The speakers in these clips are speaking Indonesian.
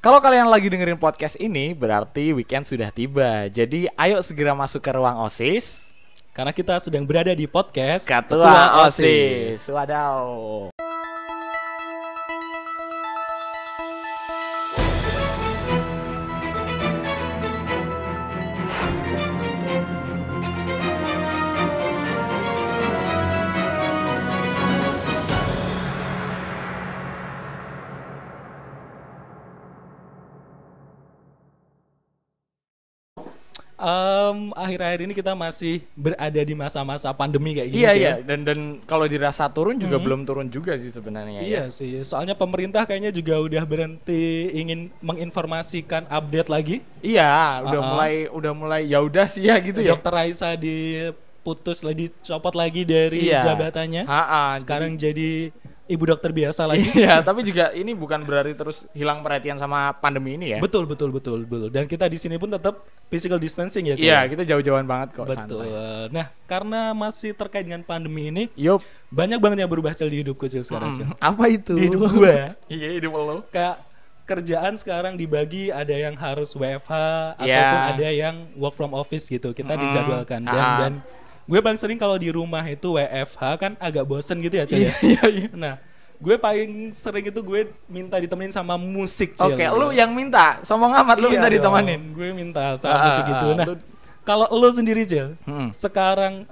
Kalau kalian lagi dengerin podcast ini, berarti weekend sudah tiba. Jadi, ayo segera masuk ke ruang OSIS. Karena kita sedang berada di podcast Ketua, OSIS. Wadaw. Em, akhir-akhir ini kita masih berada di masa-masa pandemi kayak gini. Iya, iya. Dan dan kalau dirasa turun juga belum turun juga sih sebenarnya ya. Iya sih, soalnya pemerintah kayaknya juga udah berhenti ingin menginformasikan update lagi. Iya, udah Uh-uh. mulai udah mulai ya udah sih ya gitu ya. Dokter Raisa diputus lagi, dicopot lagi dari Iya. jabatannya. Ha-ha, Sekarang jadi ibu dokter biasa lagi. Iya, tapi juga ini bukan berarti terus hilang perhatian sama pandemi ini ya. Betul, betul, betul, betul. Dan kita di sini pun tetap physical distancing ya. Iya, kita jauh-jauhan banget kok Betul. santai. Nah, karena masih terkait dengan pandemi ini, Yup. banyak banget yang berubah Cil di hidupku Cil sekarang Cil. Mm, apa itu? Di hidup gua. iya, hidup lo. Kayak kerjaan sekarang dibagi ada yang harus WFH Iya. ataupun ada yang work from office gitu. Kita Mm, dijadwalkan dan ah. dan gue paling sering kalau di rumah itu WFH kan agak bosen gitu ya, Cil. ya. Iya, iya. Nah, gue paling sering itu gue minta ditemenin sama musik. Oke, lu yang minta. Sombong amat lu Iya minta dong, ditemanin. Gue minta sama Ah, musik gitu. ah, Nah, kalau lu sendiri, Cil, Hmm. sekarang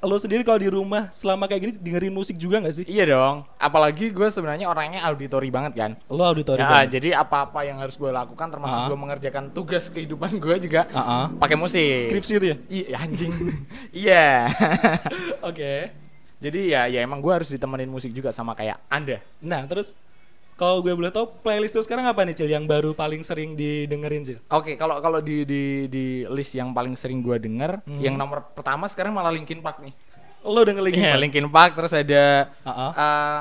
lu sendiri kalau di rumah selama kayak gini dengerin musik juga nggak sih? Iya dong. Apalagi gue sebenarnya orangnya auditori banget kan. Lu auditori Ya, banget. jadi apa-apa yang harus gue lakukan termasuk Ah. gue mengerjakan tugas kehidupan gue juga ah. pakai musik. Skripsi itu ya? Iya, anjing. Iya. Oke. jadi ya ya emang gue harus ditemenin musik juga sama kayak Anda. Nah, terus kalau gue boleh tahu playlist lu sekarang apa nih, Cil? Yang baru paling sering didengerin, Cil? Oke, kalau kalau di di di list yang paling sering gue denger, Hmm. yang nomor pertama sekarang malah Linkin Park nih. Lu denger lagi? Iya, Linkin Park terus ada Ah, ah. eh,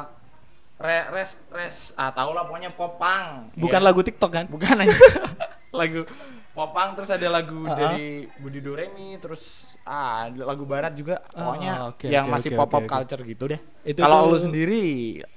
re, res res ah tau lah pokoknya popang. Bukan Iya. lagu TikTok kan? bukan aja. lagu popang terus ada lagu Ah, ah. dari Budi Doremi terus ah lagu barat juga pokoknya Ah, oke, yang oke, masih oke, pop pop oke. culture gitu deh. Itu Kalau lu sendiri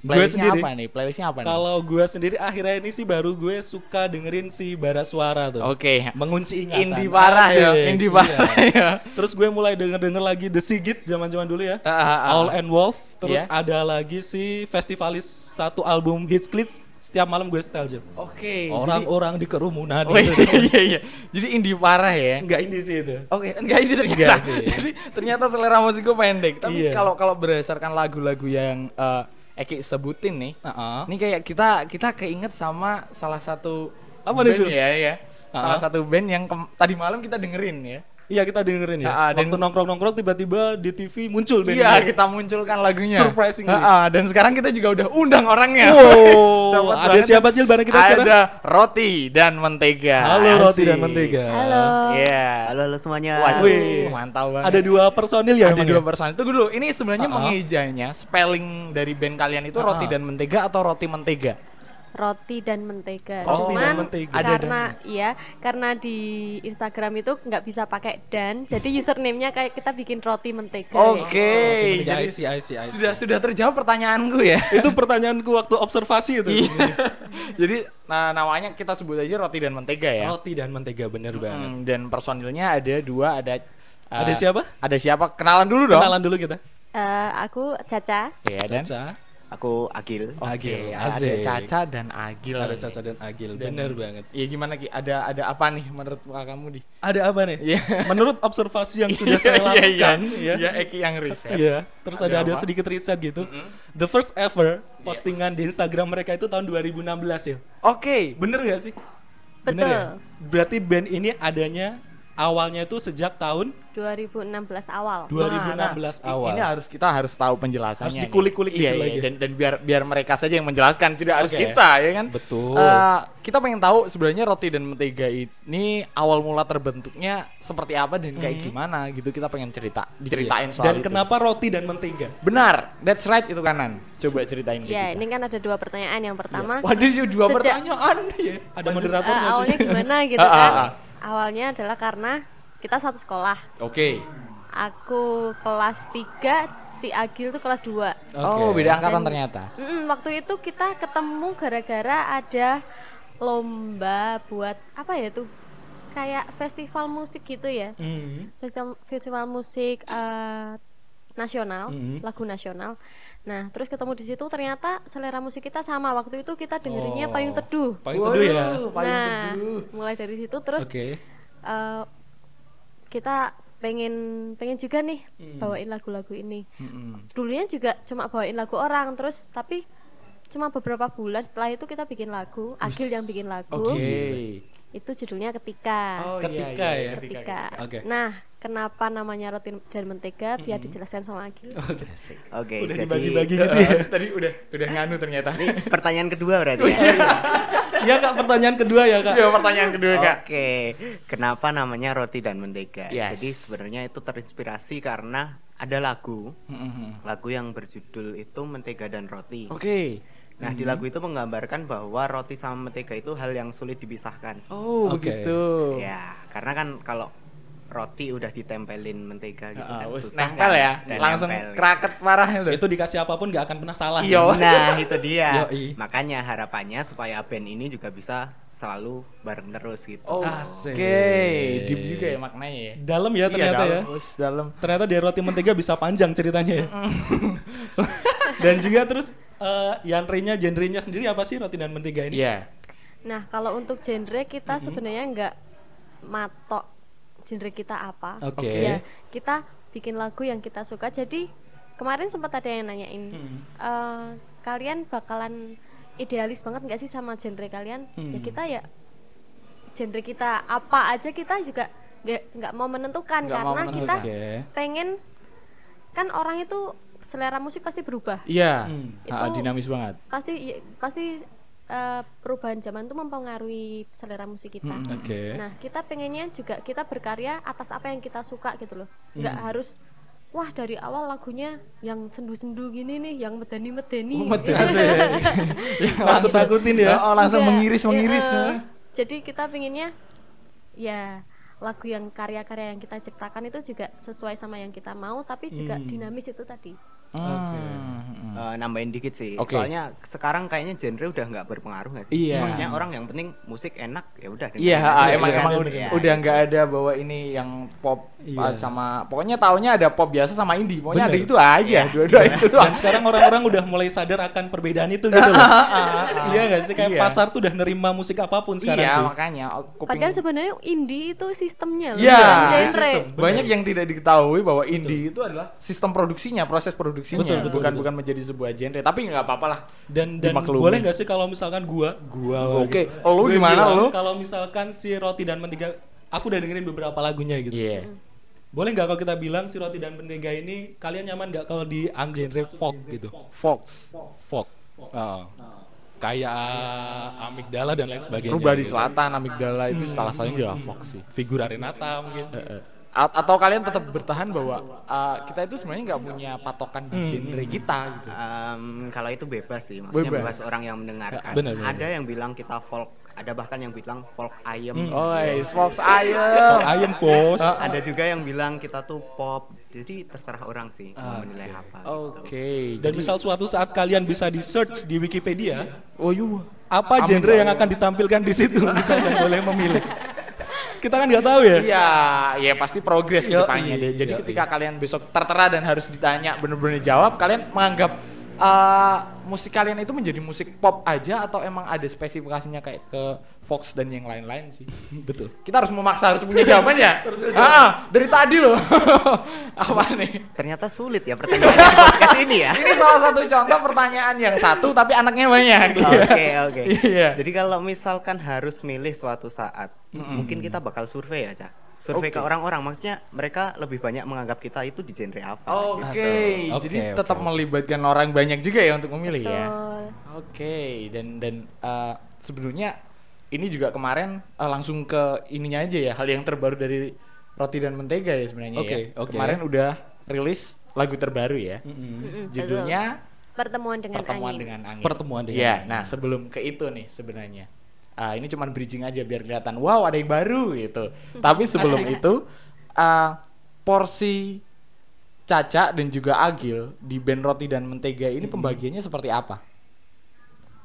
Gue playlistnya sendiri- apa nih? Playlistnya apa? Kalau gue sendiri akhir-akhir ini sih baru gue suka dengerin si Bara Suara tuh. Oke. Mengunci ingatan. Indie parah ya, Asik, indie iya. parah ya. Terus gue mulai denger-denger lagi The Sigit zaman-zaman dulu ya. Ah, ah, ah. All and Wolf. Terus Iya. ada lagi si festivalis satu album Hits Glitz. Setiap malam gue setel Jil. Oke. Orang-orang di kerumunan jadi, oh gitu. iya, iya iya. Jadi indie parah ya. Enggak indie sih itu. Oke, enggak ini ternyata. Enggak sih. Jadi ternyata selera musik gue pendek. Tapi Iya. kalau kalau berdasarkan lagu-lagu yang eh, Eki sebutin nih, Heeh. ini kayak kita kita keinget sama salah satu Apa nih, band Sul? ya ya. Salah Ah. satu band yang tadi malam kita dengerin ya. Iya kita dengerin ya. Ah, ah, dan- Waktu nongkrong-nongkrong tiba-tiba di TV muncul band Iya, kita munculkan lagunya. Surprisingly. Ah, ah, dan sekarang kita juga udah undang orangnya. Wow, Cepet ada banget. siapa Cil bareng kita sekarang? Ada Roti dan Mentega. Halo Roti dan Asik. Mentega. Halo. Iya. Halo, halo semuanya. Waduh, Wih. mantap banget. Ada dua personil ya ada dua ya? personil. Tunggu dulu, ini sebenarnya Ah, ah. mengejanya spelling dari band kalian itu Ah, roti ah. dan mentega atau roti mentega? Roti dan mentega. Roti dan Cuman mentega. Ada karena iya, karena di Instagram itu nggak bisa pakai dan, jadi username-nya kayak kita bikin roti mentega. Oke. Roti mentega, jadi I see, I see, I see. Sudah sudah terjawab pertanyaanku ya. Itu pertanyaanku waktu observasi itu. Iya. jadi nah, namanya kita sebut aja roti dan mentega ya. Roti dan mentega bener banget. Hmm, dan personilnya ada dua, ada eh, Ada siapa? Ada siapa? Kenalan dulu dong. Kenalan dulu kita. Eh, aku Caca. Iya dan. Caca. Aku Agil. Oke, Agil, ada. Caca dan Agil. Ada Caca dan Agil. Dan- Bener banget. Iya gimana Ki? Ada ada apa nih menurut kamu di? Ada apa nih? Iya. Menurut observasi yang sudah saya Iya, iya, lakukan, iya. ya. Iya, Eki yang riset. Iya, terus Ada ada ada sedikit riset gitu. The first ever postingan di Instagram mereka itu tahun 2016 ya. Oke. Bener gak sih? Bener Betul. ya? Berarti band ini adanya awalnya itu sejak tahun 2016 awal. 2016 Nah, nah, awal. Ini harus kita harus tahu penjelasannya. Harus nih. dikulik-kulik iya, dikit iya, lagi. dan dan biar biar mereka saja yang menjelaskan, tidak harus Oke. kita ya kan. Betul. Eh, kita pengen tahu sebenarnya roti dan mentega ini awal mula terbentuknya seperti apa dan kayak gimana gitu. Kita pengen cerita, diceritain Iya. soal Dan itu. kenapa roti dan mentega? Benar, that's right itu kanan. Coba ceritain ke Ya, ini kan ada dua pertanyaan. Yang pertama, Waduh, ini dua Sejak- pertanyaan ya. Ada moderatornya. cuy. awalnya gimana gitu Ah, ah, kan? Awalnya adalah karena kita satu sekolah. Oke. Aku kelas 3, si Agil tuh kelas 2. Oh, Oke. beda angkatan Dan- ternyata. Mm, waktu itu kita ketemu gara-gara ada lomba buat apa ya tuh kayak festival musik gitu ya Hmm. festival festival musik eh, nasional Mhm. lagu nasional nah terus ketemu di situ ternyata selera musik kita sama waktu itu kita dengerinnya Oh. payung teduh Payung teduh ya. Payung nah teduh. mulai dari situ terus Oke. eh, kita pengen pengen juga nih Hmm. bawain lagu-lagu ini Mm-mm. dulunya juga cuma bawain lagu orang terus tapi cuma beberapa bulan setelah itu kita bikin lagu Agil yang bikin lagu Oke. itu judulnya ketika Oh, iya, Ketika iya, ya? ketika Oke. nah kenapa namanya roti dan mentega biar dijelaskan sama Agil Oke, Udah jadi dibagi-bagi gitu ya. Tadi udah udah nganu ternyata. pertanyaan kedua berarti ya. Ya kak, pertanyaan kedua ya kak. Iya, pertanyaan kedua, Kak. Oke, kenapa namanya roti dan mentega? Yes. Jadi sebenarnya itu terinspirasi karena ada lagu, Mm-mm. lagu yang berjudul itu mentega dan roti. Oke. Nah, di lagu itu menggambarkan bahwa roti sama mentega itu hal yang sulit dipisahkan. Oh, Oke. begitu. Ya, karena kan kalau roti udah ditempelin mentega gitu Heeh, kan susah nempel kan? ya. Dan Langsung nempel gitu. kraket parah itu. Itu dikasih apa pun gak akan pernah salah. Iya. ya. Nah, itu dia. Yoi. Makanya harapannya supaya band ini juga bisa selalu bareng terus gitu. Oke, Asik. deep juga ya maknanya ya. Dalam ya ternyata iya, ya. dalam, wis, dalam. Ternyata dari roti mentega bisa panjang ceritanya ya. Dan juga terus eh genre-nya, genre-nya sendiri apa sih roti dan mentega ini? Iya. nah kalau untuk genre kita Mhm. sebenarnya nggak matok genre kita apa Oke. ya kita bikin lagu yang kita suka jadi kemarin sempat ada yang nanyain Hmm. eh, kalian bakalan idealis banget nggak sih sama genre kalian ya Hmm. kita ya genre kita apa aja kita juga nggak nggak mau menentukan Nggak mau karena kita Oke. pengen kan orang itu selera musik pasti berubah Iya. Hmm. Itu- dinamis banget. pasti ya- pasti eh, perubahan zaman itu mempengaruhi selera musik kita Mm-mm. Oke. nah kita pengennya juga kita berkarya atas apa yang kita suka gitu loh nggak Hmm. harus wah dari awal lagunya yang sendu-sendu gini nih yang medeni-medeni Oh, medeni. Yang Takut-takutin ya. Oh, langsung Enggak, mengiris mengiris. ya, eh. jadi kita pengennya ya lagu yang karya-karya yang kita ciptakan itu juga sesuai sama yang kita mau tapi juga Hmm. dinamis itu tadi Hmm. Eh, nambahin dikit sih. Oke. Soalnya sekarang kayaknya genre udah nggak berpengaruh nggak sih? Iya. Maksudnya orang yang penting musik enak ya udah. Iya, ah, Iya, emang iya, emang iya, udah, iya. udah nggak ada bahwa ini yang pop Iya. ah, sama pokoknya taunya ada pop biasa sama indie. Pokoknya ada Bener. itu aja, Iya. dua-dua itu doang. Dan sekarang orang-orang udah mulai sadar akan perbedaan itu gitu loh. iya gak sih? Kayak Iya. pasar tuh udah nerima musik apa pun sekarang Iya, makanya aku padahal sebenarnya indie itu sistemnya loh Iya, banyak yang tidak diketahui bahwa indie itu adalah sistem produksinya, proses produksinya, Betul, betul, bukan betul. bukan menjadi sebuah genre. Tapi nggak apa-apa lah. Dan dan Dimaklumi. boleh nggak sih kalau misalkan gua gua Oke, lagi, lu gue gimana lu? Kalau misalkan si roti dan mentega aku udah dengerin beberapa lagunya gitu. Iya. Boleh nggak kalau kita bilang si roti dan mentega ini kalian nyaman nggak kalau di genre folk gitu? Fox. Folk. Oh. Kayak amigdala dan lain sebagainya. Rubah di gitu. selatan, amigdala itu salah satunya juga Fox sih. Figura Renata mungkin. Eh, eh. A- atau kalian tetap bertahan bahwa uh, kita itu sebenarnya nggak punya patokan di Hmm, genre kita gitu. Em, kalau itu bebas sih, maksudnya Bebas. bebas, orang yang mendengarkan. Ya, benar, benar, ada yang bilang kita folk, ada bahkan yang bilang folk ayem. Hmm. Oh, yes, Fox ayo. Folk Iron Bos. Ada juga yang bilang kita tuh pop. Jadi terserah orang sih Ah, mau menilai apa. Oke. gitu. Dan misal suatu saat kalian bisa di search di Wikipedia, oh iya. apa genre yang akan ditampilkan di situ misalnya boleh memilih. Kita kan nggak tahu ya. Iya, ya pasti progres ke depannya deh. Jadi ketika kalian besok tertera dan harus ditanya bener-bener jawab, kalian menganggap uh, musik kalian itu menjadi musik pop aja atau emang ada spesifikasinya kayak ke Fox dan yang lain-lain sih? Betul. Kita harus memaksa harus punya jawabannya. ah, dari tadi loh. Apa nih? Ternyata sulit ya pertanyaan podcast ini ya. Ini salah satu contoh pertanyaan yang satu tapi anaknya banyak. Oke oke. Iya. Jadi kalau misalkan harus milih suatu saat, mungkin kita bakal survei aja. Survei Oke. ke orang-orang, maksudnya mereka lebih banyak menganggap kita itu di genre apa. Oke, gitu. Oke, jadi oke. tetap melibatkan orang banyak juga ya untuk memilih ya. Betul. Oke, dan dan uh, sebenarnya ini juga kemarin uh, langsung ke ininya aja ya, hal yang terbaru dari roti dan mentega ya sebenarnya Oke, ya. oke. Kemarin udah rilis lagu terbaru ya. Mm-mm. Mm-mm, Judulnya betul. pertemuan dengan Pertemuan angin dengan Angin. Pertemuan dengan Iya, Angin. nah sebelum ke itu nih sebenarnya. Uh, ini cuma bridging aja biar kelihatan wow ada yang baru gitu. Tapi sebelum Asik. itu uh, porsi Caca dan juga Agil di band Roti dan Mentega ini pembagiannya seperti apa?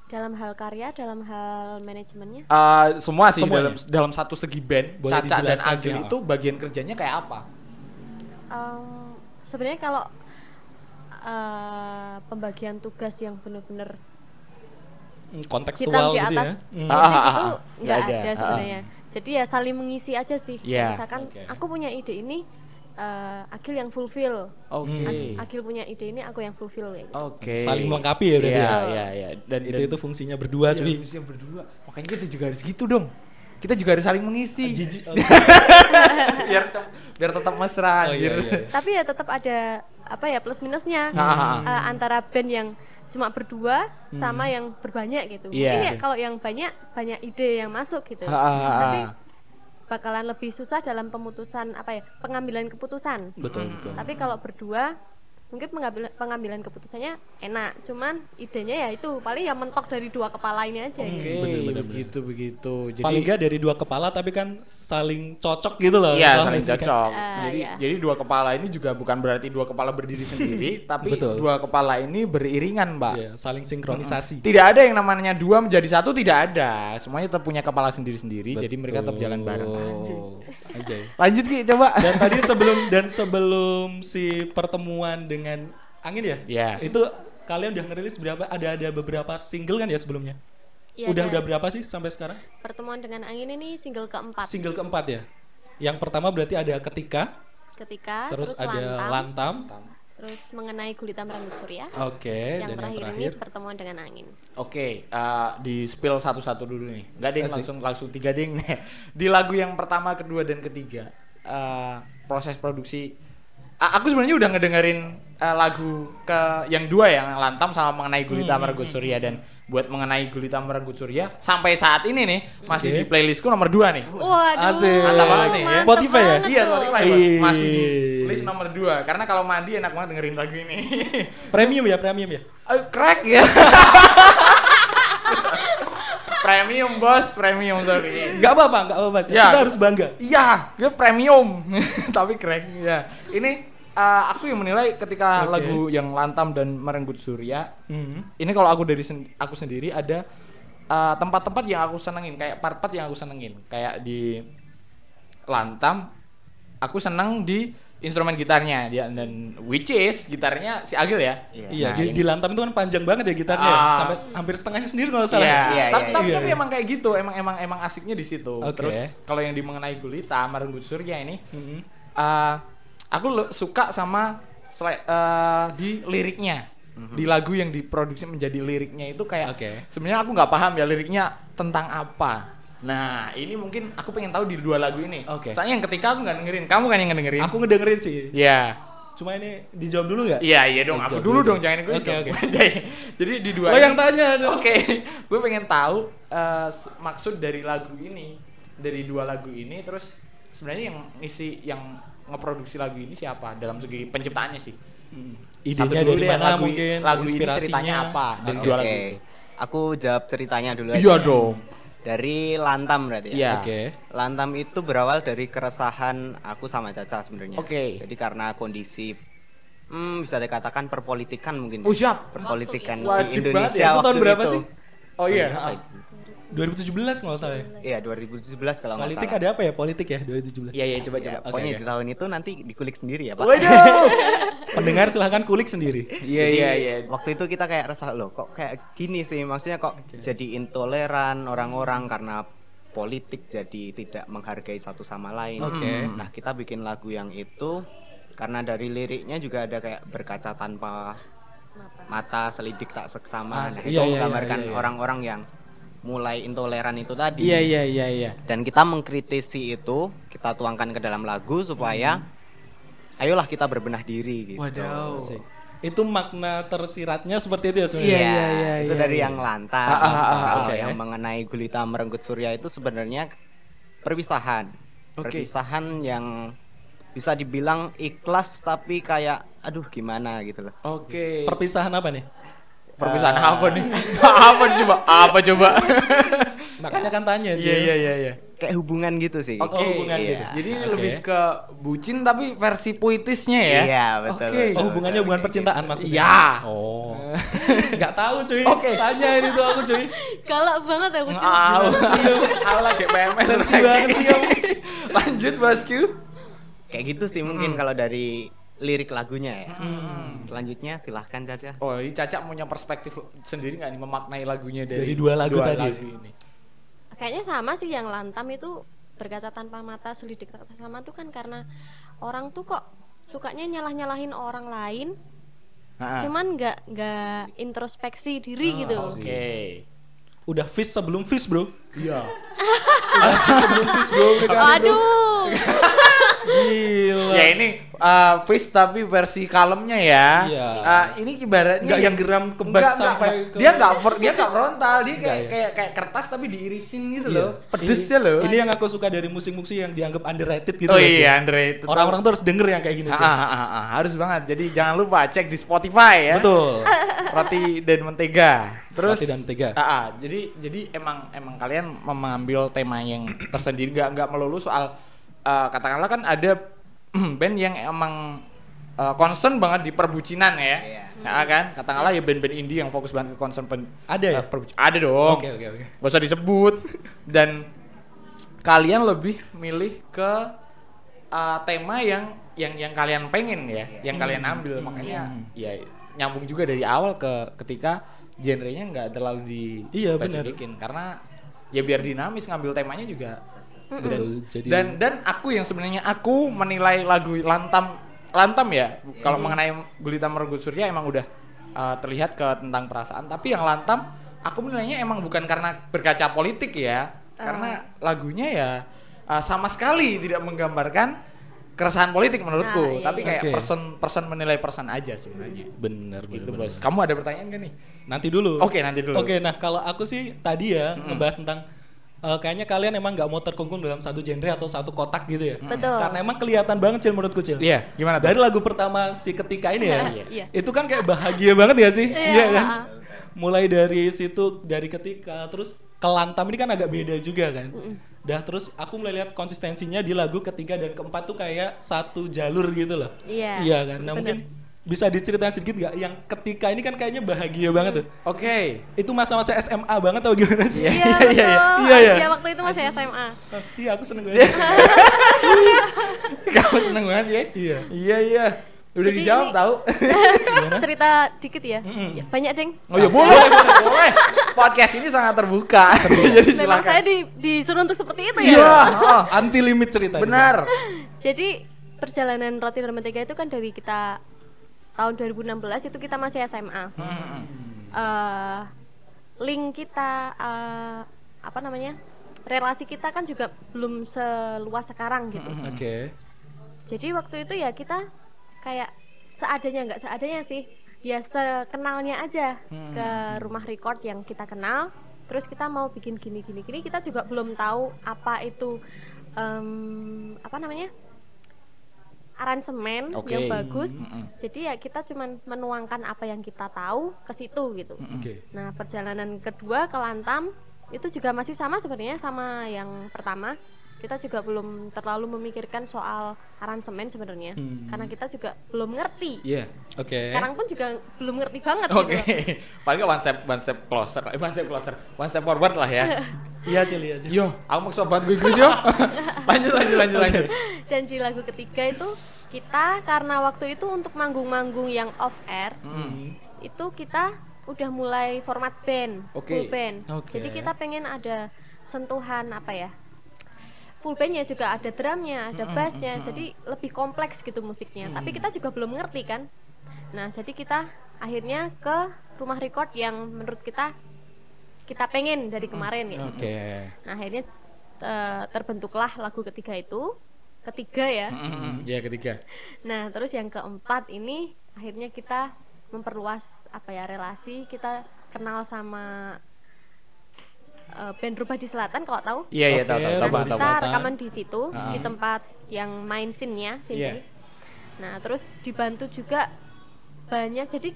dalam hal karya dalam hal manajemennya Eh, semua sih Semuanya. dalam dalam satu segi band Boleh Caca dan sih, Agil ah. itu bagian kerjanya kayak apa? Em, sebenarnya kalau eh, pembagian tugas yang benar-benar Hmm, hitam kontekstual di gitu atas ya. Hmm. Ah, ah, ah, itu ah. nggak Nggak ada, ada ah. sebenarnya jadi ya saling mengisi aja sih Iya. misalkan Oke. aku punya ide ini eh, Agil yang fulfill Oke. Hmm. Ag- Agil punya ide ini aku yang fulfill gitu. Oke. Saling melengkapi ya berarti Iya, ya? iya, iya. Dan itu dan- itu fungsinya berdua Iya, cuy. harusnya berdua. Makanya kita juga harus gitu dong. Kita juga harus saling mengisi. Jijik. biar cem- biar tetap mesra Oh, iya, anjir. iya, iya. tapi ya tetap ada apa ya plus minusnya Ah, ah, ah. Eh, antara band yang cuma berdua sama yang berbanyak gitu Hmm. Iya. mungkin ya kalau yang banyak banyak ide yang masuk gitu Ah, ah, ah. tapi bakalan lebih susah dalam pemutusan apa ya pengambilan keputusan betul betul. tapi kalau berdua mungkin pengambilan pengambilan keputusannya enak cuman idenya ya itu paling yang mentok dari dua kepala ini aja Oke, gitu. Bener, bener, begitu begitu. Jadi Paling nggak dari dua kepala tapi kan saling cocok gitu loh. Iya, saling kan. cocok. Ah, jadi iya. jadi dua kepala ini juga bukan berarti dua kepala berdiri sendiri, tapi Betul. dua kepala ini beriringan, Mbak. Iya, saling sinkronisasi. Tidak ada yang namanya dua menjadi satu, tidak ada. Semuanya tetap punya kepala sendiri-sendiri, jadi mereka tetap jalan bareng. Anjay. Lanjut Ki, coba. Dan tadi sebelum dan sebelum si pertemuan dengan angin ya, Iya. itu kalian udah ngerilis berapa? Ada ada beberapa single kan ya sebelumnya? Iya, udah ada udah berapa sih sampai sekarang? pertemuan dengan angin ini single keempat Single keempat ya. Yang pertama berarti ada ketika, ketika terus, terus, ada lantam, lantam. Terus mengenai gulita meranggut surya Oke, yang dan yang terakhir, terakhir ini pertemuan dengan angin Oke, eh, di spill satu-satu dulu nih. Enggak ding, Asik. langsung langsung tiga ding. di lagu yang pertama, kedua dan ketiga, eh, proses produksi. A- aku sebenarnya udah ngedengerin eh, lagu ke yang dua ya, yang lantam sama mengenai gulita Hmm, merenggut surya dan buat mengenai gulita merenggut surya sampai saat ini nih masih Oke. di playlistku nomor dua nih. waduh Asik. Mantap banget nih ya. Spotify ya? Iya. Spotify masih di list nomor dua karena kalau mandi enak banget dengerin lagu ini. premium ya, premium ya. Eh, crack ya. premium bos, premium sorry. Enggak apa-apa, enggak apa-apa. Ya. Kita harus bangga. Iya, dia premium, tapi crack ya. Ini eh, aku yang menilai ketika Oke. lagu yang lantam dan merenggut surya. Hmm. Ini kalau aku dari sen- aku sendiri ada eh, tempat-tempat yang aku senengin, kayak part-part yang aku senengin, kayak di lantam. Aku seneng di instrumen gitarnya dia dan which is gitarnya si Agil ya. Iya, Nah, di, di lantam itu kan panjang banget ya gitarnya, ya. Ah. sampai hampir setengahnya sendiri kalau nggak salah. Iya, ya? Iya, tapi, iya, tapi, iya. tapi emang kayak gitu, emang emang emang asiknya di situ. Oke. Terus kalau yang di mengenai gulita, Marenggut Surya ini, Mhm. eh, aku lo- suka sama eh, di liriknya, di lagu yang diproduksi menjadi liriknya itu kayak, Oke. sebenarnya aku nggak paham ya liriknya tentang apa. Nah, ini mungkin aku pengen tahu di dua lagu ini. Oke. Soalnya yang ketika aku nggak dengerin, kamu kan yang ngedengerin. Aku ngedengerin sih. Iya. Cuma ini dijawab dulu nggak? Iya, iya dong. Oh, Aku jawab dulu dulu dong, jangan gue. Oke, oke. Jadi, jadi di dua Lo ini- yang tanya. Oke, gue pengen tahu eh, s- maksud dari lagu ini, dari dua lagu ini, terus sebenarnya yang isi, yang ngeproduksi lagu ini siapa dalam segi penciptaannya sih? Hmm. Satu Idenya dulu dari deh, mana lagu, mungkin? lagu ini inspirasinya ceritanya apa dari Oke. dua lagu itu? Aku jawab ceritanya dulu Iya dong. Dari Lantam berarti ya. Iya. Oke. Lantam itu berawal dari keresahan aku sama Caca sebenarnya. Oke. Jadi karena kondisi hmm, bisa dikatakan perpolitikan mungkin. Oh siap. Perpolitikan Wajib di Indonesia ya. Itu tahun waktu berapa itu. sih? Oh iya. Tahun ha. itu? 2017 nggak salah ya? Iya 2017 kalau nggak Politik salah. ada apa ya? Politik ya 2017. Iya iya coba Ya, coba. pokoknya oke. di tahun itu nanti dikulik sendiri ya Pak. Waduh. Pendengar silahkan kulik sendiri. Iya iya iya. Waktu itu kita kayak resah loh, kok kayak gini sih, maksudnya kok jadi intoleran orang-orang karena politik jadi tidak menghargai satu sama lain. Oke. Nah kita bikin lagu yang itu karena dari liriknya juga ada kayak berkaca tanpa mata, selidik tak seksama. Ah, Nah, iya, itu iya, menggambarkan iya, iya. orang-orang yang mulai intoleran itu tadi. Iya iya iya iya. Dan kita mengkritisi itu, kita tuangkan ke dalam lagu supaya ayolah kita berbenah diri gitu. Waduh. Itu makna tersiratnya seperti itu ya sebenarnya. Iya, Iya, iya, iya, itu iya, dari iya. yang lantas. Ah, ah, ah, ah, Kalau oke. yang mengenai gulita merenggut surya itu sebenarnya perpisahan. Oke. Perpisahan yang bisa dibilang ikhlas tapi kayak aduh gimana gitu loh. Oke. Perpisahan apa nih? Perpisahan apa nih? apa nih coba? Apa coba? Makanya kan tanya Iya Cil. iya iya iya. Kayak hubungan gitu sih. Oke. Oh, hubungan Iya. gitu. Jadi Oke. lebih ke bucin tapi versi puitisnya ya. Iya, betul, Oke. Oh, hubungannya hubungan percintaan maksudnya? Iya. Oh. Nggak tahu cuy. Oke. Tanya ini tuh aku cuy. Galak banget ya Kucing. Aku aku lagi PMS Sensi lagi. banget sih kamu. Lanjut Bosku. Kayak gitu sih mungkin Hmm. kalau dari lirik lagunya ya. Selanjutnya silahkan Caca. Oh, ini Caca punya perspektif sendiri nggak nih memaknai lagunya dari, Dari dua lagu tadi. ini? Kayaknya sama sih yang lantam itu berkaca tanpa mata selidik rasa sama tuh kan karena orang tuh kok sukanya nyalah-nyalahin orang lain Ah, cuman nggak nggak introspeksi diri gitu Oke. Udah fish sebelum fish, Bro. Iya. Udah fish sebelum fish, Bro. Kan itu. Waduh, Gila. Ya ini uh, fish tapi versi kalemnya ya. Iya. Uh, ini ibaratnya Nggak yang geram kebas Nggak, nggak, sampai nggak. ke- dia nggak dia nggak frontal, dia kayak ya? kayak kayak kertas tapi diirisin gitu Iya. loh. Pedes Ini- ya loh. Ini yang aku suka dari musik-musik yang dianggap underrated gitu. oh iya itu. Orang-orang tuh harus denger yang kayak gini, Ah, ah, ah, ah, harus banget. Jadi jangan lupa cek di Spotify ya. Betul. Roti dan mentega. Terus Roti dan mentega. Ah, ah, jadi jadi emang emang kalian mengambil tema yang tersendiri nggak nggak melulu soal eh, katakanlah kan ada band yang emang eh, concern banget di perbucinan ya. Iya. Nah, kan katakanlah ya band-band indie yang fokus banget ke concern pen, Ada ya? perbuci- Ada dong. Oke, oke, oke. Gak usah disebut dan kalian lebih milih ke uh, tema yang yang yang kalian pengen ya, yang kalian ambil makanya ya nyambung juga dari awal ke ketika genrenya nggak terlalu di Iya, spesifikin karena ya biar dinamis ngambil temanya juga Betul. Jadi dan dan aku yang sebenarnya aku menilai lagu lantam lantam ya kalau mengenai gulita merenggut surya emang udah uh, terlihat ke tentang perasaan tapi yang lantam aku menilainya emang bukan karena berkaca politik ya karena lagunya ya uh, sama sekali tidak menggambarkan keresahan politik menurutku Ah, iya, tapi iya. kayak Oke. person person menilai person aja sebenarnya bener, bener, gitu bener. bos kamu ada pertanyaan gak nih Nanti dulu. Oke, nanti dulu. Oke, nah kalau aku sih tadi ya ngebahas tentang eh, kayaknya kalian emang nggak mau terkungkung dalam satu genre atau satu kotak gitu ya. Betul. Karena emang kelihatan banget Cil menurutku Cil. iya gimana tuh Dari lagu pertama si ketika ini ya. Iya. Itu kan kayak bahagia banget ya sih? Iya. kan? Mulai dari situ dari ketika terus kelantam ini kan agak beda juga kan. Dah terus aku mulai lihat konsistensinya di lagu ketiga dan keempat tuh kayak satu jalur gitu loh. Iya, Iya kan. Nah, bener. mungkin bisa diceritain sedikit nggak yang ketika ini kan kayaknya bahagia banget tuh. oke Itu masa-masa SMA banget atau gimana sih? Iya, Iya, iya, iya. Iya, iya. Iya, waktu itu masih SMA. Iya, aku seneng banget. kamu seneng banget ya Iya. iya iya udah Jadi dijawab ini- tahu Cerita dikit ya. Ya, Banyak, Deng. Oh ya boleh, boleh, boleh. Podcast ini sangat terbuka. Jadi Memang silakan. saya di, disuruh untuk seperti itu Iya, ya. oh, Anti limit cerita. benar. Jadi perjalanan roti dan mentega itu kan dari kita tahun 2016 itu kita masih SMA. Eh, link kita eh, apa namanya? Relasi kita kan juga belum seluas sekarang gitu. Oke. Jadi waktu itu ya kita kayak seadanya nggak seadanya sih. Ya sekenalnya aja ke rumah record yang kita kenal. Terus kita mau bikin gini gini gini kita juga belum tahu apa itu em, apa namanya aransemen Oke. yang bagus. Mm-mm. Jadi ya kita cuman menuangkan apa yang kita tahu ke situ gitu. Oke. Nah perjalanan kedua ke Lantam itu juga masih sama sebenarnya sama yang pertama. Kita juga belum terlalu memikirkan soal aransemen sebenarnya, Hmm. karena kita juga belum ngerti. Iya. Oke. Sekarang pun juga belum ngerti banget. Oke. Gitu. Paling one step one step closer, eh, one step closer, one step forward lah ya. Iya, Cil, iya, Cil. Yo, aku maksud banget gue Inggris yo. lanjut lanjut lanjut lanjut. Dan di lagu ketiga itu kita karena waktu itu untuk manggung-manggung yang off air Mm. itu kita udah mulai format band, Oke. full band. Oke. Jadi kita pengen ada sentuhan apa ya? Full bandnya juga ada drumnya, ada bassnya, jadi lebih kompleks gitu musiknya. Tapi kita juga belum ngerti kan. Nah jadi kita akhirnya ke rumah record yang menurut kita kita pengen dari kemarin ya. Oke. Nah akhirnya terbentuklah lagu ketiga itu, ketiga ya. Mm-mm. Iya ketiga. Nah, terus yang keempat ini akhirnya kita memperluas apa ya relasi, kita kenal sama eh, band Rubah di Selatan kalau tahu. Iya iya tahu tahu Nah, kita rekaman di situ Ah. di tempat yang main scene-nya, scene Iya. Nah, terus dibantu juga banyak jadi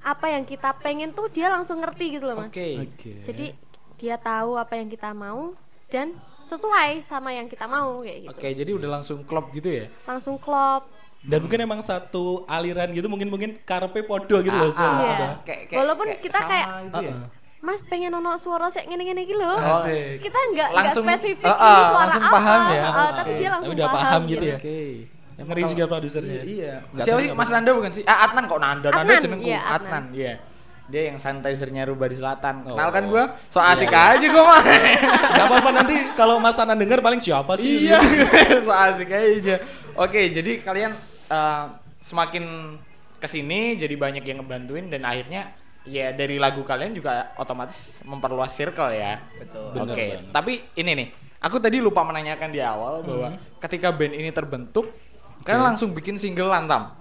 apa yang kita pengen tuh dia langsung ngerti gitu loh, Mas. Oke. Oke. Jadi dia tahu apa yang kita mau dan sesuai sama yang kita mau kayak gitu Oke, jadi udah langsung klop gitu ya. langsung klop Dan mungkin emang satu aliran gitu mungkin mungkin karpe podo gitu loh. Ah, Cul. ah, Iya. Ada. kayak, Walaupun kita sama kayak- gitu ya. Mas pengen ono suara sek ngene-ngene iki lho. Asik. Kita enggak Langsung- enggak spesifik Ah, ini ah, suara langsung apa. paham ya. ah, Oke. Tapi dia langsung Tapi udah paham gitu ya. Oke. Ngeri juga produsernya. Iya. Nggak Siapa sih. Mas Nanda bukan sih? Ah, Adnan kok Nanda. Nanda Adnan, jenengku. iya, Adnan, Adnan. iya. Dia yang sanitizernya Rubah di Selatan. Kenal kan Oh. gua? So asik aja gua mah. Gak apa-apa nanti kalau Mas Anan denger paling siapa sih? iya. so asik aja. Oke, jadi kalian eh, semakin ke sini jadi banyak yang ngebantuin dan akhirnya ya dari lagu kalian juga otomatis memperluas circle ya. Betul. Oke, banget. tapi ini nih, aku tadi lupa menanyakan di awal bahwa ketika band ini terbentuk, kalian langsung bikin single lantam.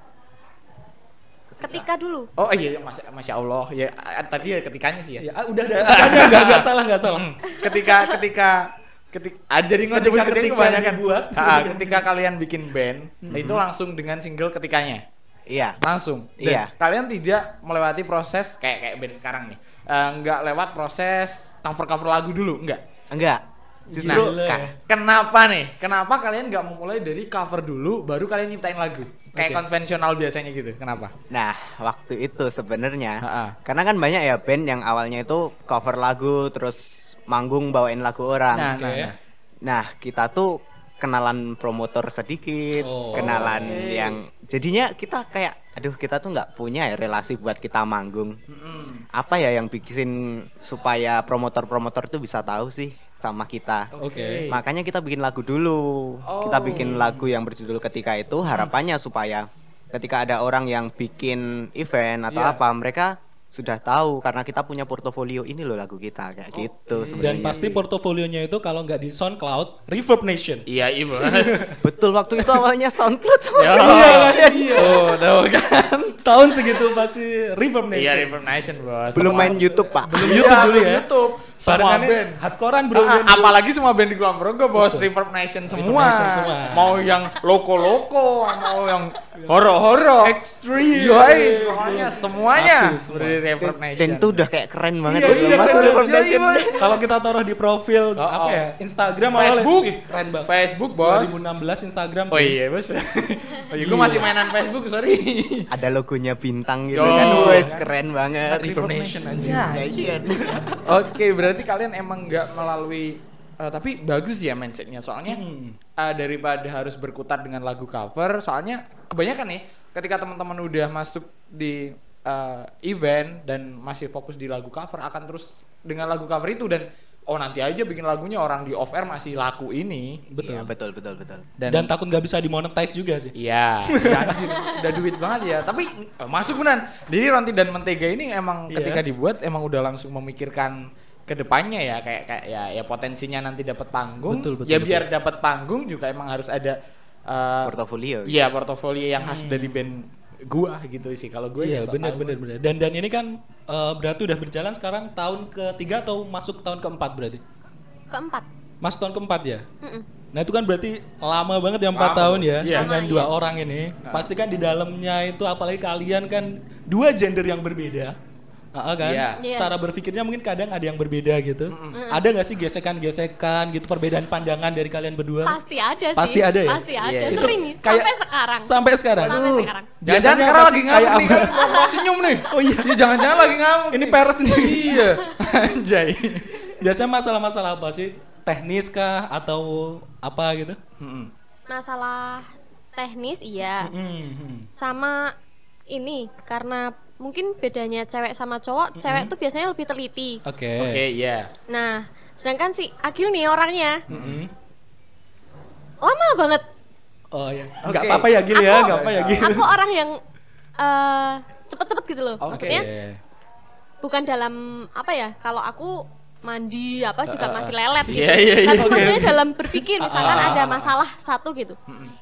Ketika dulu. Oh iya, masya, masya Allah, ya tadi ya ketikanya sih ya. Ya, ah, udah ketikanya, nggak nggak salah nggak salah. Mm, ketika ketika ah, jadi Ketika- nyebut ketika ketika kebanyakan. dibuat. Ah, ketika kalian bikin band, itu langsung dengan single ketikanya. Iya. Langsung. Dan Iya. kalian tidak melewati proses kayak kayak band sekarang nih. Eh, nggak lewat proses cover-cover lagu dulu, enggak. Enggak. Ya. Kenapa nih? Kenapa kalian nggak memulai dari cover dulu, baru kalian nyiptain lagu? Kayak Oke. konvensional biasanya gitu. Kenapa? Nah, waktu itu sebenarnya karena kan banyak ya band yang awalnya itu cover lagu terus manggung bawain lagu orang. Nah, Oke. nah, nah. Nah, kita tuh kenalan promotor sedikit, Oh. kenalan Oke. yang jadinya kita kayak aduh kita tuh nggak punya ya relasi buat kita manggung. Mm-mm. Apa ya yang bikin supaya promotor-promotor itu bisa tahu sih sama kita. Oke. Makanya kita bikin lagu dulu. Kita Oh. bikin lagu yang berjudul ketika itu harapannya supaya ketika ada orang yang bikin event atau Iya. apa mereka sudah tahu karena kita punya portofolio ini loh lagu kita kayak gitu Dan sebenarnya. pasti portofolionya itu kalau nggak di SoundCloud, Reverb Nation. Iya, iya, Bos. Betul waktu itu awalnya SoundCloud Ya. Iya kan? Iya. Oh, tahu kan? Tahun segitu pasti Reverb Nation. Iya, River Nation, Bos. belum main YouTube pak. Belum Iya, YouTube dulu belum ya. YouTube. Semua Barengannya band. hardcorean bro. Ah, band dulu. apalagi semua band di Kulon Progo, bos. Reverb Nation semua. Nation semua. Mau yang loko-loko, mau yang horo-horo. Extreme. Yoi, semuanya, semuanya. Pasti, semua. Dari Reverb Nation. Dan itu udah kayak keren banget. Iya, iya. Nation. Iya, iya, Kalau kita taruh di profil Oh, apa oh. ya? Instagram Facebook. wih, keren banget. Facebook, bos. 2016 Instagram. Oh iya, bos. Oh iya, gue masih mainan Facebook, sorry. Ada logonya bintang gitu kan. Wes keren banget. Reverb Nation anjing. Ya. Ya, iya. Oke, berarti kalian emang nggak melalui eh, tapi bagus ya mindsetnya soalnya Hmm. eh, daripada harus berkutat dengan lagu cover soalnya kebanyakan nih ketika teman-teman udah masuk di eh, event dan masih fokus di lagu cover akan terus dengan lagu cover itu dan oh nanti aja bikin lagunya orang di off air masih laku ini Betul. Iya, betul betul betul. dan, Dan, takut nggak bisa dimonetize juga sih. Iya, ya, udah duit banget ya. Tapi masuk beneran. Jadi roti dan mentega ini emang Iya. ketika dibuat emang udah langsung memikirkan ke depannya ya kayak kayak ya ya potensinya nanti dapat panggung. Betul, betul, ya betul. biar dapat panggung juga emang harus ada eh, Portofolio. Iya, portofolio yang khas dari band gua gitu sih. Kalau gue Iya ya benar tahu. benar benar. Dan dan ini kan eh, berarti udah berjalan sekarang tahun ketiga atau masuk tahun keempat berarti? Keempat. Masuk tahun keempat ya. Mm-mm. Nah itu kan berarti lama banget ya empat tahun ya Iya. dengan Lama, dua iya. orang ini. Pasti kan di dalamnya itu apalagi kalian kan dua gender yang berbeda. Ah, kan? Iya. Iya. Cara berpikirnya mungkin kadang ada yang berbeda gitu. Ada nggak sih gesekan-gesekan gitu perbedaan pandangan dari kalian berdua? Pasti ada sih. Pasti ada ya? Pasti ada. Iya. Itu Sering kayak- sampai sekarang. Sampai sekarang. Sampai Uh, sekarang. Jangan biasanya sekarang lagi ngamuk nih kan mau, mau senyum nih. Oh iya. Ya, jangan-jangan lagi ngamuk. Ini peres nih. Iya. Anjay. Biasanya masalah-masalah apa sih? Teknis kah atau apa gitu? Mm-mm. Masalah teknis iya. Hmm. Sama ini karena mungkin bedanya cewek sama cowok, cewek tuh biasanya lebih teliti. Oke. Oke, iya. Nah, sedangkan si Agil nih orangnya Mm-mm. lama banget. Oh ya. Oke. Nggak apa-apa ya Gil ya, Aku- nggak apa ya Gil. Aku orang yang eh, cepet-cepet gitu loh. Oke. Maksudnya bukan dalam apa ya? Kalau aku mandi apa juga eh, masih lelet gitu. iya, iya, iya. Tapi dalam berpikir misalkan ah, ada ah, ah. masalah satu gitu.